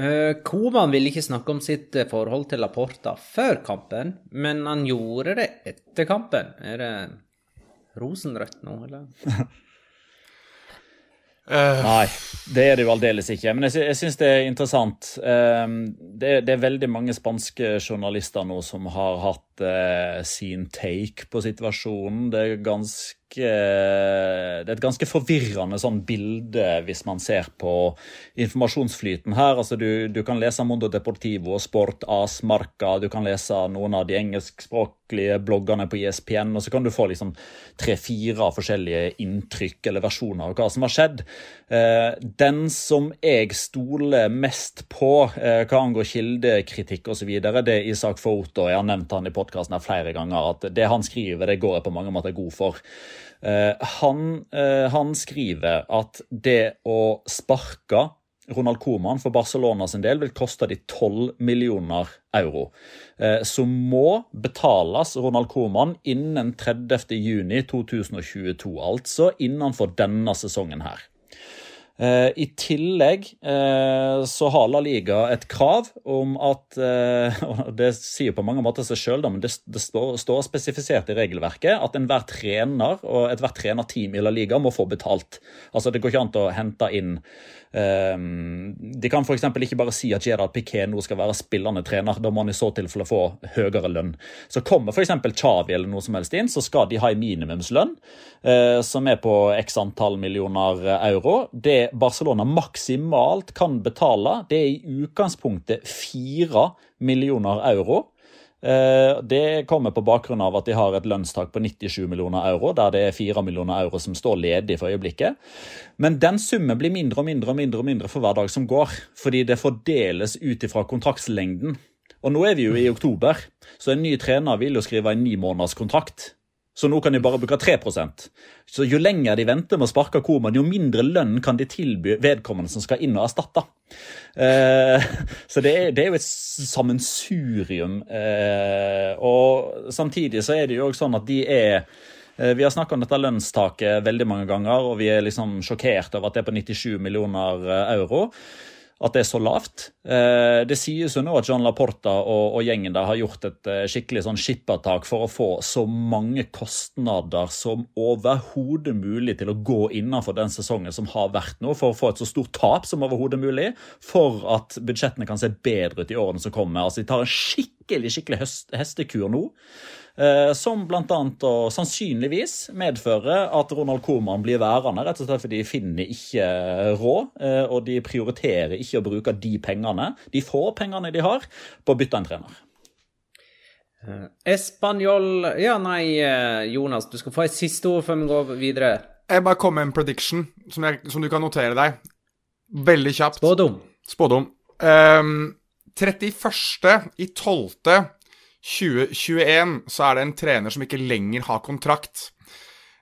Uh, Koman ville ikke snakke om sitt eh, forhold til Laporta før kampen, men han gjorde det etter kampen. Er det rosenrødt nå, eller? Uh. Nei, det er det jo aldeles ikke. Men jeg, jeg syns det er interessant. Um, det, det, er veldig mange spanske journalister nå som har hatt uh, sin take på situasjonen. Det er ganske det er et ganske forvirrende sånn bilde hvis man ser på informasjonsflyten her. Altså du, du kan lese Mondo Deportivo, Sport, As, Marca, du kan lese noen av de engelskspråklige bloggerne på ISPN, e og så kan du få liksom tre-fire forskjellige inntrykk eller versjoner av hva som har skjedd. Eh, den som jeg stoler mest på eh, hva angår kildekritikk osv., det er Isak Foto. Jeg har nevnt han i podkasten flere ganger, at det han skriver, det går jeg på mange måter god for. Eh, han, han skriver at det å sparke Ronald Coman for Barcelona sin del vil koste de 12 millioner euro. Eh, som må betales Ronald Coman innen 30. juni 2022, altså innenfor denne sesongen her. Eh, I tillegg eh, så har La Liga et krav om at eh, og Det sier på mange måter seg sjøl, men det, står, står spesifisert i regelverket at enhver trener og ethvert trenerteam i La Liga må få betalt. Altså Det går ikke an å hente inn De kan f.eks. ikke bare si at Gerard Piquet nå skal være spillende trener. Da må han i så tilfelle få høyere lønn. Så kommer f.eks. Chavi eller noe som helst inn, så skal de ha en minimumslønn som er på x antall millioner euro. Det Barcelona maksimalt kan betale, det er i utgangspunktet fire millioner euro. Det kommer på bakgrunn av at de har et lønnstak på 97 millioner euro, der det er 4 millioner euro som står ledig for øyeblikket. Men den summen blir mindre og mindre og mindre og mindre for hver dag som går, fordi det fordeles ut ifra kontraktslengden. Og nå er vi jo i oktober, så en ny trener vil jo skrive en ni måneders kontrakt. Så nå kan de bare bruke 3% Så jo lenger de venter med å sparke Koman, jo mindre lønn kan de tilby vedkommende som skal inn og erstatte. Eh, så det er, det er, jo et sammensurium. Eh, og samtidig så er det jo også sånn at de er eh, vi har snakka om dette lønnstaket veldig mange ganger, og vi er liksom sjokkert over at det er på 97 millioner euro at det er så lavt. Eh, det sies jo nå at John Laporta og, og gjengen der har gjort et eh, skikkelig sånn skippertak for å få så mange kostnader som overhodet mulig til å gå innenfor den sesongen som har vært nå, for å få et så stort tap som overhodet mulig, for at budsjettene kan se bedre ut i årene som kommer. Altså De tar en skikkelig skikkelig hestekur nå. Eh, som bl.a. sannsynligvis medfører at Ronald Koman blir værende, rett og slett fordi de finner ikke råd, eh, og de prioriterer ikke å bruke de pengene, de få pengene de har, på å bytte en trener. Español Ja, nei, Jonas, du skal få et siste ord før vi går videre. Jeg bare kom med en prediction som, jeg, som du kan notere deg. Veldig kjapt. Spådom. Spådom. Um, 31. i 12. 2021 så er det en trener som ikke lenger har kontrakt.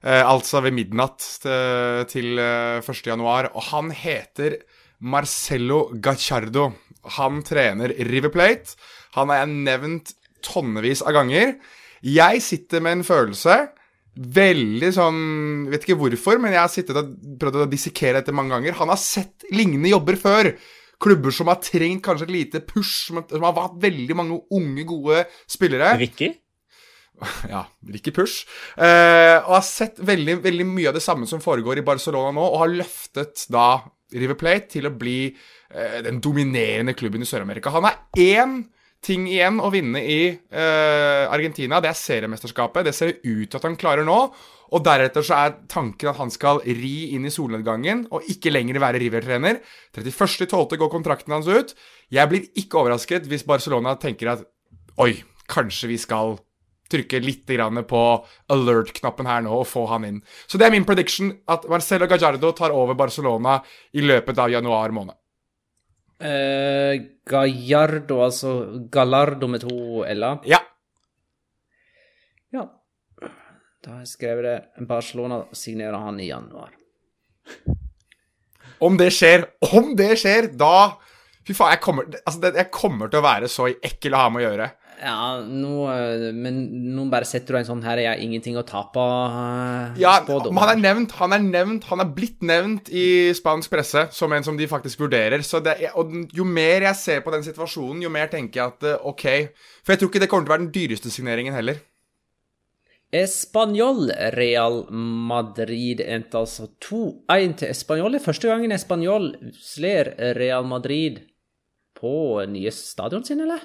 Eh, altså ved midnatt til, til 1. Eh, januar. Og han heter Marcello Gacciardo. Han trener River Plate. Han har jeg nevnt tonnevis av ganger. Jeg sitter med en følelse Veldig sånn Vet ikke hvorfor, men jeg har sittet og prøvd å dissekere dette mange ganger. Han har sett lignende jobber før klubber som har trengt kanskje et lite push, som, som har hatt veldig mange unge, gode spillere. Ricky? Ja, Ricky Push. Eh, og har sett veldig, veldig mye av det samme som foregår i Barcelona nå, og har løftet da River Plate til å bli eh, den dominerende klubben i Sør-Amerika. Han har én ting igjen å vinne i eh, Argentina. Det er seriemesterskapet. Det ser ut til at han klarer nå. Og deretter så er tanken at han skal ri inn i solnedgangen og ikke lenger være River-trener. 31.12. går kontrakten hans ut. Jeg blir ikke overrasket hvis Barcelona tenker at oi, kanskje vi skal trykke litt på alert-knappen her nå og få han inn. Så det er min prediction, at Marcelo Gallardo tar over Barcelona i løpet av januar måned. Uh, Gallardo, altså Gallardo med to l-er? Ja. Ja. Da har jeg skrevet det. Barcelona signerer han i januar. Om det skjer, om det skjer, da Fy faen, jeg kommer, altså jeg kommer til å være så ekkel å ha med å gjøre. Ja, nå, men nå bare setter du en sånn her 'jeg har ingenting å tape' uh, Ja, han er nevnt, han er nevnt, han er blitt nevnt i spansk presse som en som de faktisk vurderer. Så det, og jo mer jeg ser på den situasjonen, jo mer tenker jeg at eh, OK For jeg tror ikke det kommer til å være den dyreste signeringen heller. Español Real Madrid endte altså 2-1 til Español. Det er første gangen Español slår Real Madrid på nye stadion sin, eller?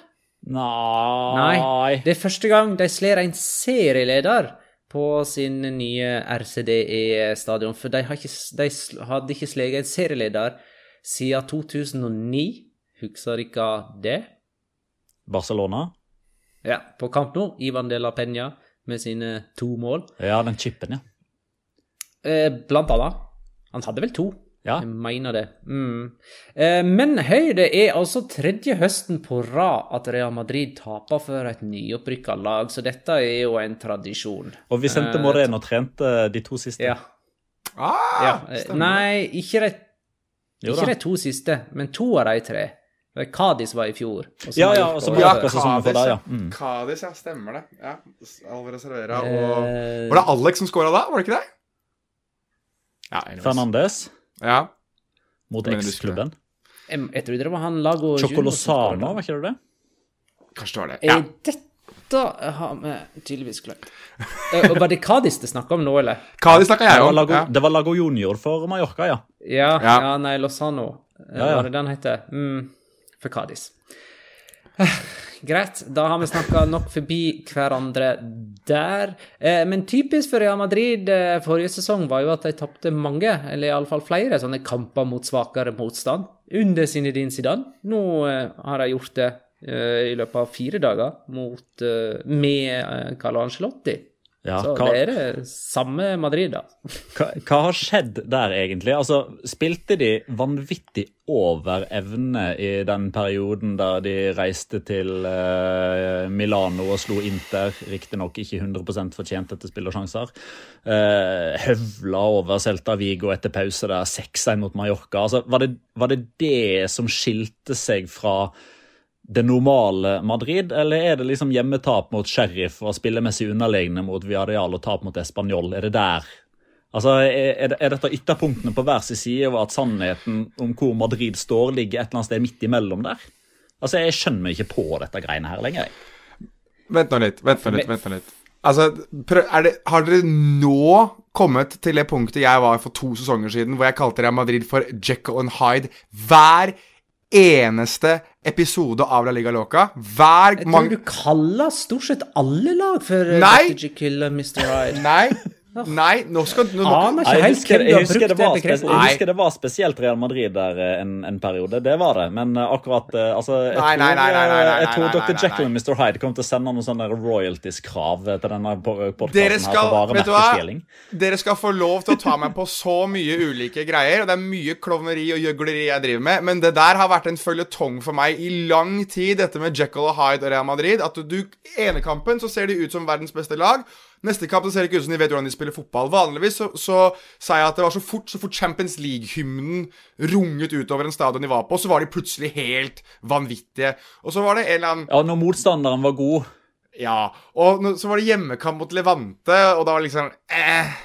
Nei. Nei. Det er første gang de slår en serieleder på sin nye RCDE-stadion. For de, ikke, de, hadde ikke slått en serieleder siden 2009. Husker dere det? Barcelona? Ja, på kamp nå. Ivan de la Peña med sine to mål. Ja, den chipen, ja. Eh, blant annet. Han hadde vel to. Ja. Jeg mener det. Mm. Eh, men høy, det er altså tredje høsten på rad at Real Madrid taper for et nyopprykka lag, så dette er jo en tradisjon. Og Vicente eh, og trente de to siste. Ja. Ah, ja. Nei, ikke de, ikke de to siste, men to av de tre. Kadis var i fjor. Ja, ja, og så ble det sesongen for deg, ja. Mm. Kadis, ja. Stemmer det. Ja. Alvarez Servera og Var det Alex som scora da? Var det ikke det? Ja, Fernandes. Ja. mot X-klubben. Jeg, jeg trodde det var han Lago Chocolosano, var ikke det det? Kanskje det var det. Ja. Er dette har vi tydeligvis glemt. Uh, var det Kadis det snakka om nå, eller? Kadis snakka Det jeg var, om. Lago, Ja. det var Lago Junior for Mallorca, ja. Ja, Ja. ja. nei, Lozano. Ja, Ja, Hva Var det den heter? Mm, for. Eh, Greit, da har vi snakka nok forbi hverandre der. Eh, men typisk for Real Madrid eh, forrige sesong var jo at de tapte mange, eller iallfall flere, sånne kamper mot svakere motstand under Zinedine Zidane. Nå eh, har de gjort det i løpet av fire dager mot, med Carlo Ancelotti. Ja, Så hva- det er det samme Madrid, da. Hva, hva har skjedd der, egentlig? Altså, Spilte de vanvittig over evne i den perioden der de reiste til eh, Milano og slo Inter, riktignok ikke 100% fortjent etter spillersjanser? Uh, høvla over Celta Vigo etter pause der, 6-1 mot Mallorca. Altså, var, det, var det det som skilte seg fra det normale Madrid, eller er det liksom hjemmetap mot Sheriff og spillemessig underlegne mot Villarreal og tap mot Español? Er det der? Altså, er, er dette ytterpunktene på hver sin side og at sannheten om hvor Madrid står, ligger et eller annet sted midt imellom der? Altså, Jeg skjønner meg ikke på dette greiene her lenger. jeg. Vent nå litt. vent nå litt, vent nå litt. Altså, prøv, er det, Har dere nå kommet til det punktet jeg var for to sesonger siden, hvor jeg kalte Real Madrid for Jekyll and Hyde hver eneste episode av La Liga Loca? Hver Jeg tror du kaller stort sett alle lag for Nei. Dr. Jekyll og Mr. Hyde. Nei, nei, nå skal nå, ikke Jeg husker, jeg, husker det var jeg husker det var spesielt Real Madrid der eh, en, en periode. Det var det. Men eh, akkurat eh, altså, jeg, Nei, nei, tror, nei, nei, jeg Dr. Jekyll og. Mr. Hyde kommer til å sende noen sånne royalties-krav til denne Dere podkasten skal, varemerkestjeling. Dere skal få lov til å ta meg på så mye ulike greier, og det er mye klovneri og gjøgleri jeg driver med, men det der har vært en føljetong for meg i lang tid, dette med Jekyll og Hyde og Real Madrid. At du, du ene kampen så ser de ut som verdens beste lag. Neste kamp så ser det ikke ut som de vet hvordan de spiller fotball. Vanligvis så, så sa jeg at det var så fort så fort Champions League-hymnen runget utover en stadion de var på, så var de plutselig helt vanvittige. Og så var det en eller annen Ja, når motstanderen var god. ja, og så var det hjemmekamp mot Levante, og da var det liksom eh,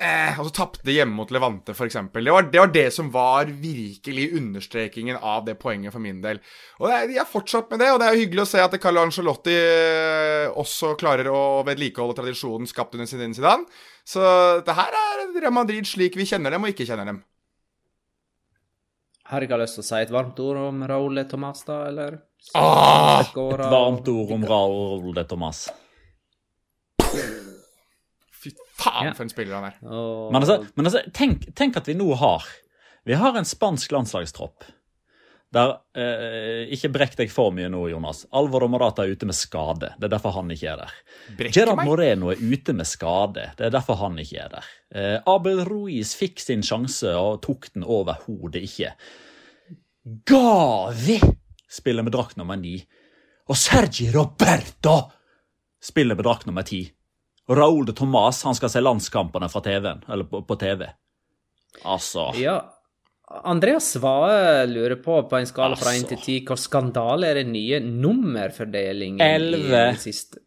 eh, Og så tapte hjemme mot Levante, eksempel. Det var, det var det som var virkelig understrekingen av det poenget for min del. Og er, de har fortsatt med det, og det er jo hyggelig å se at Carlo Angelotti eh, også klarer å vedlikeholde tradisjonen skapt under sin Zidane. Så det her er Real Madrid slik vi kjenner dem og ikke kjenner dem. Har ikke lyst til å si et varmt ord om Raúl de Tomàs, da, eller? Ah, et Varmt ord om Raúl de Tomas. Fy faen, Ja. for en spiller han er. Og- Men, altså, men altså, tenk, tenk at vi nå har Vi har en spansk landslagstropp der eh, Ikke brekk deg for mye nå, Jonas. Alvaro Morata er ute med skade. Det er derfor han ikke er der. Brekker Gerard meg. Moreno er ute med skade. Det er derfor han ikke er der. Eh, Abel Ruiz fikk sin sjanse og tok den overhodet ikke. Gavi spiller med drakt nummer ni. Og Sergi Roberto spiller med drakt nummer ti. Raúl de Thomas han skal se landskampene fra TV-en, eller på, på TV. Altså Ja. Andreas Svae lurer på, på en skala fra 1 Altså. til 10, hvor skandale er den nye nummerfordelingen i den siste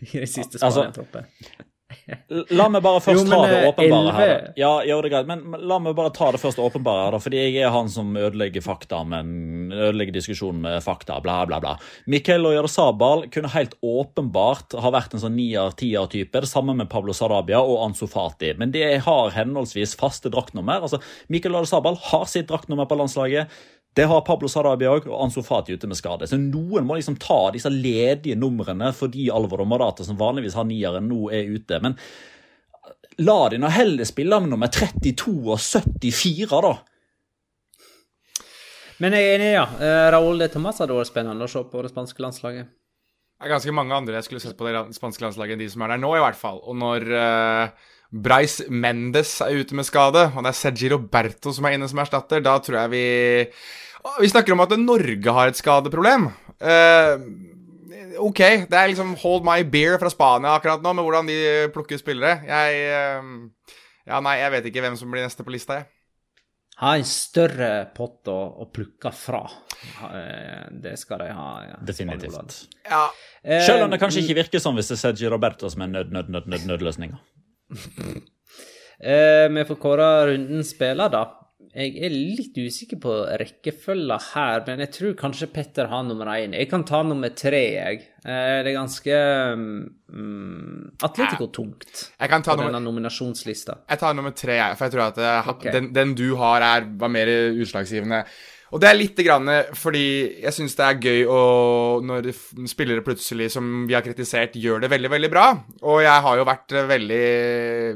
I det siste Altså, Spania-troppet? La meg bare først Jo, men, ta det eh, åpenbare her. Ja, jo, det er greit, men, men la meg bare ta det først åpenbare her, da, fordi jeg er han som ødelegger fakta, men ødelegger diskusjonen med fakta, bla, bla, bla. Miquel Oyarzabal kunne helt åpenbart ha vært en sånn nier-tier-type, det samme med Pablo Sarabia og Ansu Fati, men de har henholdsvis faste draktnummer. Altså, Miquel Oyarzabal har sitt draktnummer på landslaget. Det har Pablo Sarabia òg, og Ansu Fati ute med skade. Så noen må liksom ta disse ledige numrene fordi og Morata, som vanligvis har nieren, nå er ute. Men la de nå heller spille med nummer 32 og 74, da. Men jeg er enig, ja. Eh, Raúl de Tomàs hadde vært spennende å se på det spanske landslaget. Det er ganske mange andre jeg skulle sett på det spanske landslaget enn de som er der nå, i hvert fall. Og når uh, Bryce Mendes er ute med skade, og det er Sergi Roberto som er inne som erstatter, da tror jeg vi Vi snakker om at Norge har et skadeproblem. Eh, OK, det er liksom hold my beer fra Spania akkurat nå, med hvordan de plukker spillere. Jeg eh, Ja, nei, jeg vet ikke hvem som blir neste på lista, jeg. Ha en større pott å, å plukke fra. Eh, Det skal de ha. Ja. Definitivt. Ja. Selv om det kanskje ikke virker sånn hvis det er Sergi Roberto som er nød, nød, nød, nød, nødløsninga. Eh, vi får kåre rundens spiller, da. jeg er litt usikker på rekkefølga her, men jeg tror kanskje Petter har nummer én. Jeg kan ta nummer tre, jeg. Eh, det er ganske um, Atletico-tungt Jeg kan ta på nummer- denne nominasjonslista. Jeg tar nummer tre, jeg, for jeg tror at det, okay. Den, den du har, er, var mer utslagsgivende. Og det er litt grann fordi jeg syns det er gøy å, når spillere plutselig, som vi har kritisert, gjør det veldig, veldig bra. Og jeg har jo vært eh, veldig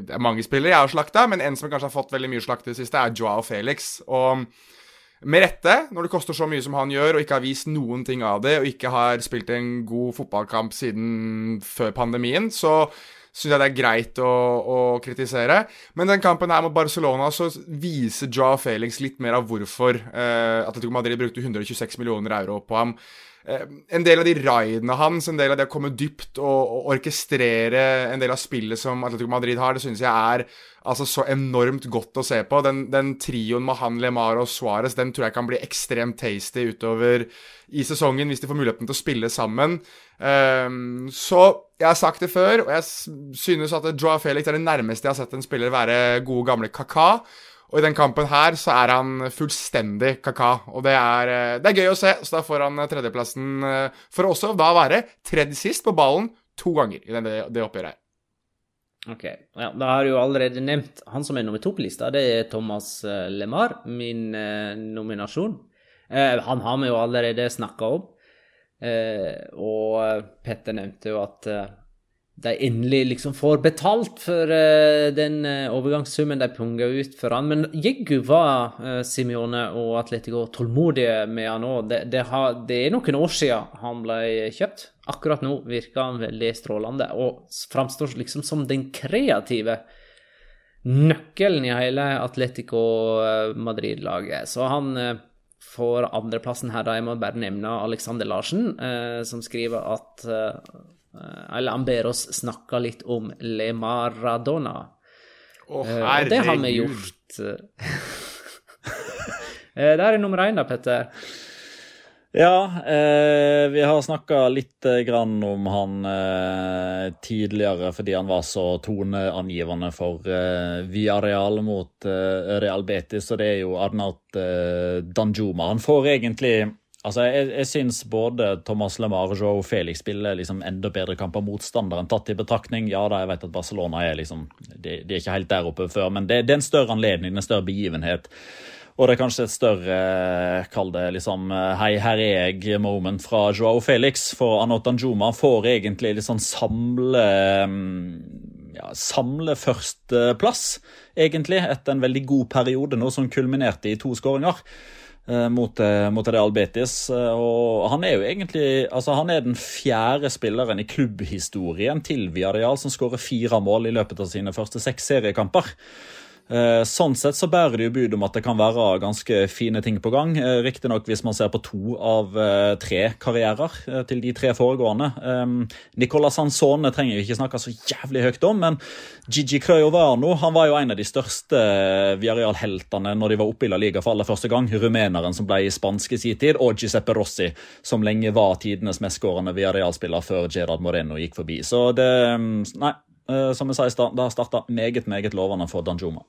Det er mange spillere jeg har slakta, men en som kanskje har fått veldig mye slakt i det siste, er Joao Felix. Og med rette, når det koster så mye som han gjør, og ikke har vist noen ting av det, og ikke har spilt en god fotballkamp siden før pandemien, så syns jeg det er greit å, å kritisere. Men den kampen her mot Barcelona så viser Joao Felix litt mer av hvorfor eh, Atletico Madrid brukte 126 millioner euro på ham. Eh, en del av de raidene hans, en del av det å komme dypt og, og orkestrere en del av spillet som Atletico Madrid har, det synes jeg er altså så enormt godt å se på. Den, den trioen med han, Lemar og Suárez, den tror jeg kan bli ekstremt tasty utover i sesongen hvis de får muligheten til å spille sammen. Um, så jeg har sagt det før, og jeg synes at Joao Felix er det nærmeste jeg har sett en spiller være gode, gamle Kaka. Og i den kampen her så er han fullstendig kaka, og det er, eh, det er gøy å se. Så da får han eh, tredjeplassen for for også da være tredje sist på ballen to ganger i det, det oppgjøret her. Ok, ja, Da har jeg jo allerede nevnt han som er nummer to på lista. Det er Thomas eh, Lemar, min eh, nominasjon. Eh, han har vi jo allerede snakka om. Eh, og Petter nevnte jo at eh, de endelig liksom får betalt for uh, den uh, overgangssummen de punga ut for han. Men jeggu var uh, Simione og Atletico tålmodige med han òg. Det, det, det er noen år siden han ble kjøpt. Akkurat nå virker han veldig strålende og framstår liksom som den kreative nøkkelen i hele Atletico eh, Madrid-laget. Så han eh, får andreplassen her, da. Jeg må bare nevne Alexander Larsen, eh, som skriver at eh, Eller han ber oss snakke litt om Le Maradona. Å, oh, herregud. det har vi gjort. Eh, Der er nummer én, da, Petter. Ja, eh, vi har snakka litt eh, grann om han eh, tidligere fordi han var så toneangivende for eh, Viareal mot eh, Real Betis, og det er jo Arnaut eh, Danjuma. Han får egentlig Altså, Jeg, jeg syns både Thomas Lemar og Felix spiller liksom enda bedre kamper motstanderen, tatt i betraktning. Ja da, jeg vet at Barcelona er liksom De, de er ikke helt der oppe før, men det, det er en større anledning, en større begivenhet. Og det er kanskje et større, kall det liksom hei, her er jeg-moment fra Joao Felix. For Anotan Juma får egentlig sånn samle ja, samle førsteplass, egentlig, etter en veldig god periode nå, som kulminerte i to skåringer. Eh, Mot, eh, mot Real Betis. eh, Og han er jo egentlig altså Han er den fjerde spilleren i klubbhistorien til Villarreal som skårer fire mål i løpet av sine første seks seriekamper. Eh, Sånn sett så bærer det jo bud om at det kan være ganske fine ting på gang. Eh, Riktignok hvis man ser på to av eh, tre karrierer til de tre foregående. Um, Nicolas Sansone trenger vi ikke snakke så jævlig høyt om, men Gigi Crøyovano han var jo en av de største Villarreal-heltene når de var oppe i La Liga for aller første gang. Rumeneren som ble spansk i sin tid, og Giuseppe Rossi, som lenge var tidenes mestskårende Viareal-spiller før Gerard Moreno gikk forbi. Så det mm, Nei. Eh, Som jeg sa i stad, det har starta meget, meget lovende for Danjuma.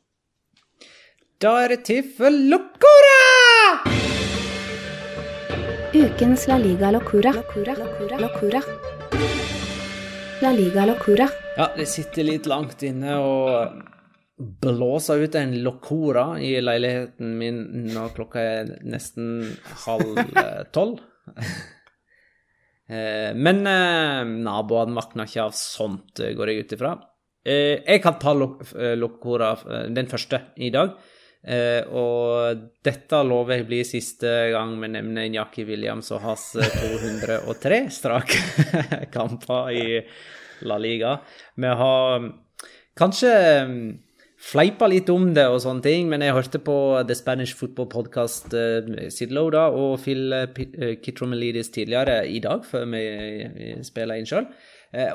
Da er det tid for Locora! Ukens La Liga Locura. Locura. Locura. Locura. La Liga Locura. Ja, det sitter litt langt inne og blåser ut en Locora i leiligheten min når klokka er nesten halv tolv. Eh, Men eh, naboene våkner ikke av sånt, eh, går jeg ut ifra. Jeg kan ta Lo- eh, eh, den første, i dag. Og dette lover jeg blir siste gang vi nevner Njaki Williams og hans eh, 203 strake kamper i La Liga. Vi har mm, kanskje mm, fleipa litt om det og sånne ting, men jeg hørte på The Spanish Football Podcast uh, Sid da, og Phil uh, Kitromelidis tidligere i dag, før vi uh, spiller inn sjøl.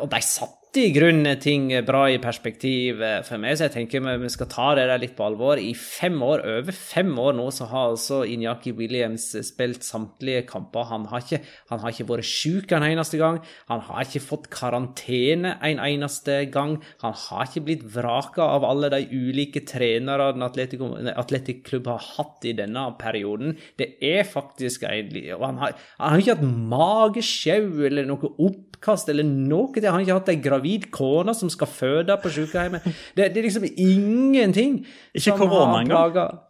og de satt i grunnen ting bra i perspektiv eh, for meg, så jeg tenker vi- skal ta det der litt på alvor. I fem år, over fem år nå, så har altså Inyaki Williams spilt samtlige kamper. Han har ikke, han har ikke vært syk en eneste gang. Han har ikke fått karantene en eneste gang. Han har ikke blitt vraka av alle de ulike trenere Atletic Klubb har hatt i denne perioden. Det er faktisk egentlig Og han har, han har ikke hatt mageskjau eller noe oppkast eller noe. Han har ikke hatt ei gravid kone som skal føde på sykehjemmet. Det, det er liksom ingenting Ikke korona har engang?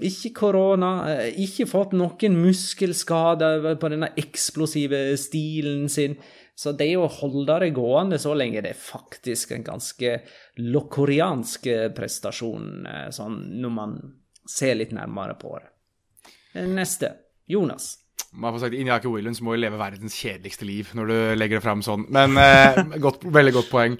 Ikke korona. eh, Ikke fått noen muskelskader på denne eksplosive stilen sin. Så det å holde det gående så lenge, det er faktisk en ganske lokoriansk prestasjon, eh, sånn når man ser litt nærmere på det. Neste. Jonas. Man får sagt Inyaki Williams må jo leve verdens kjedeligste liv når du legger det fram sånn. Men eh, godt, veldig godt poeng.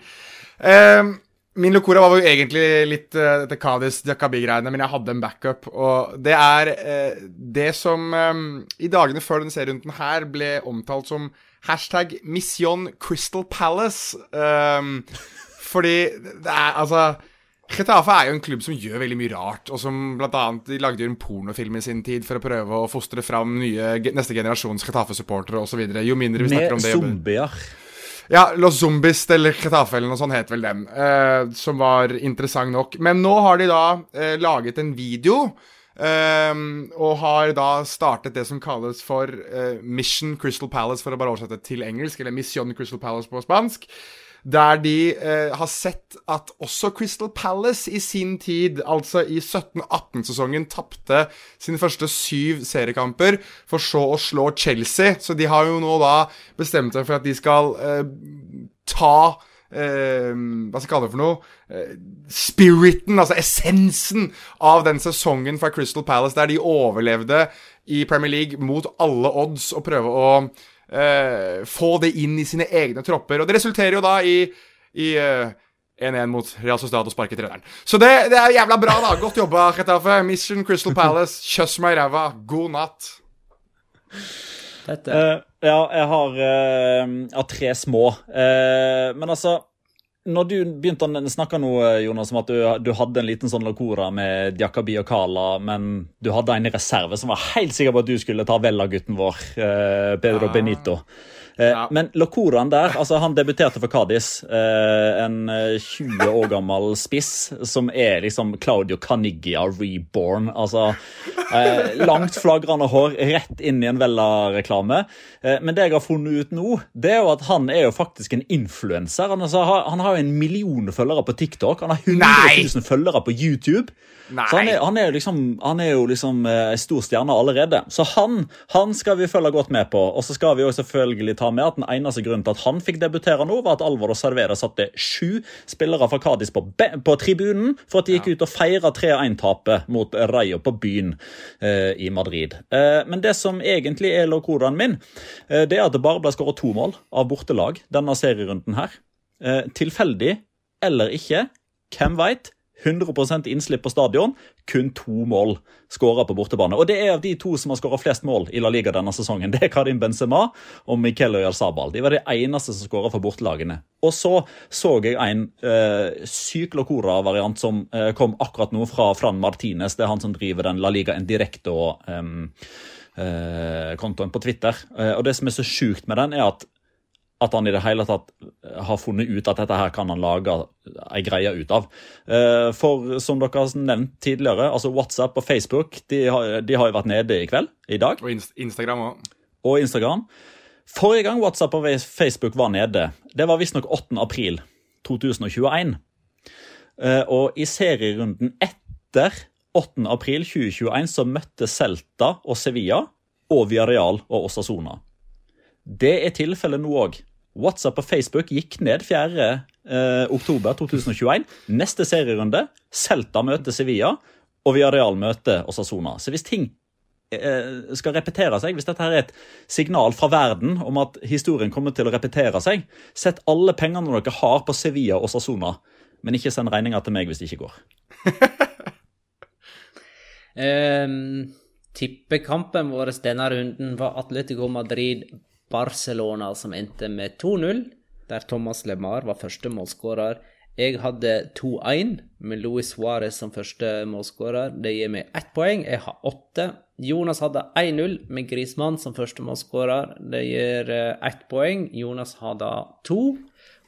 Eh, min locora var jo egentlig litt uh, dette Kadis Jakabi-greiene, men jeg hadde en backup. Og det er eh, det som eh, i dagene før denne serierunden her ble omtalt som hashtag Mission Crystal Palace. Eh, fordi det er altså Getafe er jo en klubb som gjør veldig mye rart, og som blant annet de lagde jo en pornofilm i sin tid for å prøve å fostre fram nye, neste generasjons Getafe-supportere osv. Jo mindre vi snakker om det Med zombier. ja, Los Zombies eller Getafe eller noe sånt het vel den. eh, som var interessant nok. Men nå har de da eh, laget en video. eh, og har da startet det som kalles for eh, Mission Crystal Palace, for å bare oversette til engelsk. Eller Mission Crystal Palace på spansk. Der de eh, har sett at også Crystal Palace i sin tid, altså i 17-18-sesongen, tapte sine første syv seriekamper, for så å slå Chelsea. Så de har jo nå da bestemt seg for at de skal eh, ta eh, Hva skal jeg kalle det for noe? Eh, spiriten, altså essensen av den sesongen fra Crystal Palace, der de overlevde i Premier League mot alle odds og prøve å eh, få det inn i sine egne tropper. Og det resulterer jo da i, i eh, 1-1 mot Real Sociedad og sparke treneren. Så det, det er jævla bra, da. Godt jobba, Retafe. Mission Crystal Palace. Kjøss meg i ræva. God natt. Dette. Uh, ja, jeg har, uh, jeg har tre små. Uh, men altså når du begynte å snakke nå, Jonas, om at du, du hadde en liten sånn locora med Diakabi og Kala, men du hadde en i reserve som var helt sikker på at du skulle ta vel av gutten vår, eh, Pedro Ja. Benito. Eh, Ja. Men locoraen der altså Han debuterte for Cádiz. Eh, en eh, 20 år gammel spiss som er liksom Claudio Caniggia reborn. Altså eh, Langt flagrende hår, rett inn i en Vella-reklame. Eh, men det jeg har funnet ut nå, det er jo at han er jo faktisk en influenser. Han, altså, har- han har jo en million følgere på TikTok. Han har 100 Nei! følgere på YouTube. Nei. Så han er, han er jo liksom, han er jo liksom eh, en stor stjerne allerede. Så han, han skal vi følge godt med på. Og så skal vi jo selvfølgelig ta med at den eneste grunnen til at han fikk debutere nå, var at Alvor og Cervera satte sju spillere fra Cádiz på, på tribunen for at de gikk ut og feira 3-1-tapet mot Rayo på byen eh, i Madrid. Eh, men det som egentlig er locoraen min, eh, det er at det bare ble skåret to mål av bortelag denne serierunden her. Eh, tilfeldig eller ikke, hvem veit? 100% innslipp på stadion, kun to mål skåra på bortebane. Og det er av de to som har skåra flest mål i La Liga denne sesongen. Det er Karim Benzema og Miquel Oyarzabal. De var de eneste som skåra for bortelagene. Og så så jeg en eh, syk locora-variant som eh, kom akkurat nå fra Fran Martinez. Det er han som driver den La Liga en direkte og em, eh, kontoen på Twitter. Eh, og det som er så sjukt med den, er at at han i det hele tatt har funnet ut at dette her kan han lage ei greie ut av. Eh, For som dere har nevnt tidligere, altså WhatsApp og Facebook de har, de har jo vært nede i kveld, i dag, Og Instagram òg. og Instagram. Forrige gang WhatsApp og Facebook var nede, det var visstnok 8. april 2021. Eh, Og i serierunden etter 8. april 2021 så møtte Celta og Sevilla og Viareal og Osasona. Det er tilfellet nå òg. WhatsApp og Facebook gikk ned 4. Eh, oktober 2021. Neste serierunde Celta møter Sevilla, og Villarreal møter Osasona. Så hvis ting eh, skal repetere seg, hvis dette her er et signal fra verden om at historien kommer til å repetere seg, sett alle pengene dere har på Sevilla og Osasona, men ikke send regninga til meg hvis det ikke går. Um, tippekampen vår denne runden var Atletico Madrid-Barcelona, som endte med 2-0. der Thomas LeMar var første målskårer. Jeg hadde 2-1 med Luis Suárez som første målskårer. Det gir meg ett poeng. Jeg har åtte. Jonas hadde 1-0 med Grismann som første målskårer. Det gir eh, ett poeng. Jonas hadde to.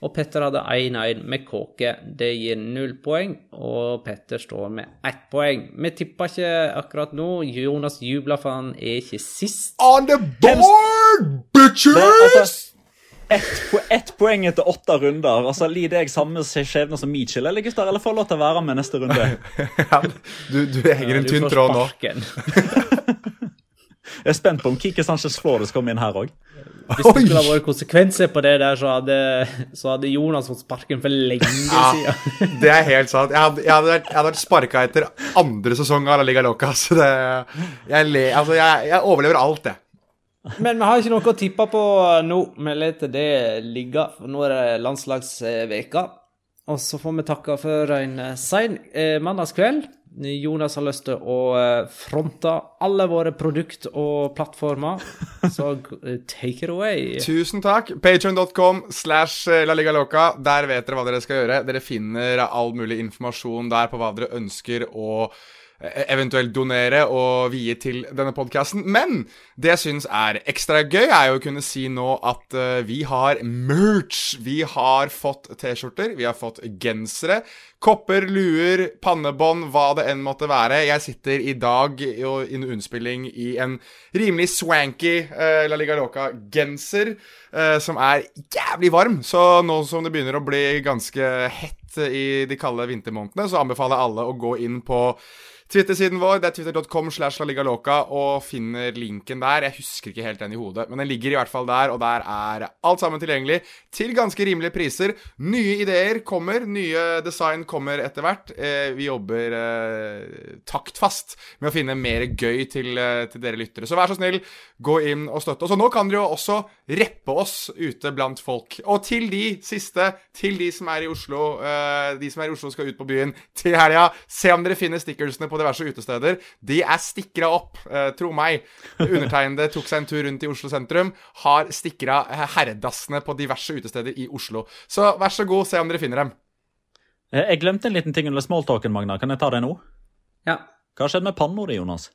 Og Petter hadde 1-1 med Kåke. Det gir null poeng, og Petter står med ett poeng. Vi tipper ikke akkurat nå. Jonas jubler for han er ikke sist. On the board, bitches! Det, altså, ett po ett poeng etter åtte runder. Altså, Lider jeg samme skjebne som Mitchell, eller gutter? Eller får lov til å være med neste runde? Ja, du, du henger en tynn tråd nå. Jeg er spent på om Kike Sanchez Flores kommer inn her òg. Hvis det skulle ha vært konsekvenser på det der, så hadde, så hadde Jonas fått sparken for lenge siden. Ja, det er helt sant. Jeg hadde, jeg hadde vært, jeg hadde vært sparka etter andre sesong av La Liga Loca. Så det, jeg, le, altså, jeg, jeg overlever alt, jeg. Men vi har ikke noe å tippe på nå. Vi lar det ligge, nå er det landslagsveka. Og så får vi takke for en sein eh, mandagskveld. Jonas har lyst til å eh, fronte alle våre produkt og plattformer, så eh, take it away. Tusen takk. Patreon.com slash eh, La Liga Loca. Der vet dere hva dere skal gjøre. Dere finner all mulig informasjon der på hva dere ønsker å eventuelt donere og vie til denne podkasten. Men det jeg syns er ekstra gøy, er jo å kunne si nå at uh, vi har merch. Vi har fått T-skjorter, vi har fått gensere. Kopper, luer, pannebånd, hva det enn måtte være. Jeg sitter i dag i under innspilling i en rimelig swanky uh, La Liga Loca-genser, uh, som er jævlig varm. Så nå som det begynner å bli ganske hett i de kalde vintermånedene, så anbefaler jeg alle å gå inn på Twitter-siden vår, det er twitter.com slash La Liga Loca, og finner linken der. Jeg husker ikke helt den i hodet, men den ligger i hvert fall der, og der er alt sammen tilgjengelig til ganske rimelige priser. Nye ideer kommer, nye design kommer etter hvert. Eh, vi jobber eh, taktfast med å finne mer gøy til, eh, til dere lyttere. Så vær så snill, gå inn og støtte oss. Og nå kan dere jo også reppe oss ute blant folk. Og til de siste, til de som er i Oslo, eh, de som er i Oslo skal ut på byen til helga, se om dere finner stickersene på diverse utesteder. De er stikra opp, eh, tro meg. Undertegnede tok seg en tur rundt i Oslo sentrum, har stikra eh, herredassene på diverse utesteder i Oslo. Så vær så god, se om dere finner dem. Eh, Jeg glemte en liten ting under smalltalken, Magna. Kan jeg ta det nå? Ja. Hva har skjedd med panna di, Jonas?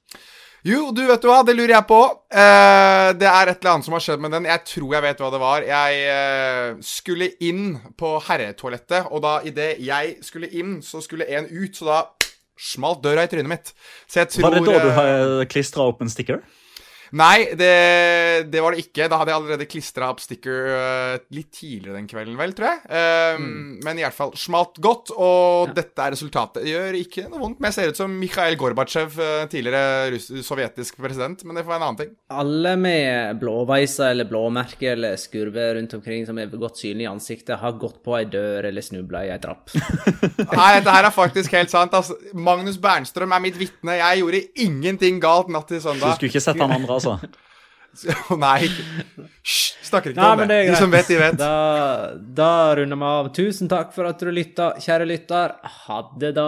Jo, du vet du hva, det lurer jeg på. Eh, det er et eller annet som har skjedd med den. Jeg tror jeg vet hva det var. Jeg eh, skulle inn på herretoalettet, og da idet jeg skulle inn, så skulle en ut, så da smalt døra i trynet mitt. Så jeg tror Var det da du eh, klistra opp en sticker? Nei, det, det var det ikke. Da hadde jeg allerede klistra opp sticker uh, litt tidligere den kvelden, vel, tror jeg. Eh, Men i hvert fall smalt godt, og dette er resultatet. Det gjør ikke noe vondt, men jeg ser ut som Mikhail Gorbatsjev, eh, tidligere russ sovjetisk president, men det får være en annen ting. Alle med blåveiser eller blåmerker eller skurver rundt omkring som er godt synlige i ansiktet, har gått på ei dør eller snubla i ei trapp. Nei, dette her er faktisk helt sant. Altså, Magnus Bernstrøm er mitt vitne. Jeg gjorde ingenting galt natt til Du søndag. skulle ikke sett han andre, altså? Nei. Hysj, snakker ikke Nei, om det. det De som vet, de vet. Da, da runder vi av. Tusen takk for at du lytta, kjære lytter. Ha det, da.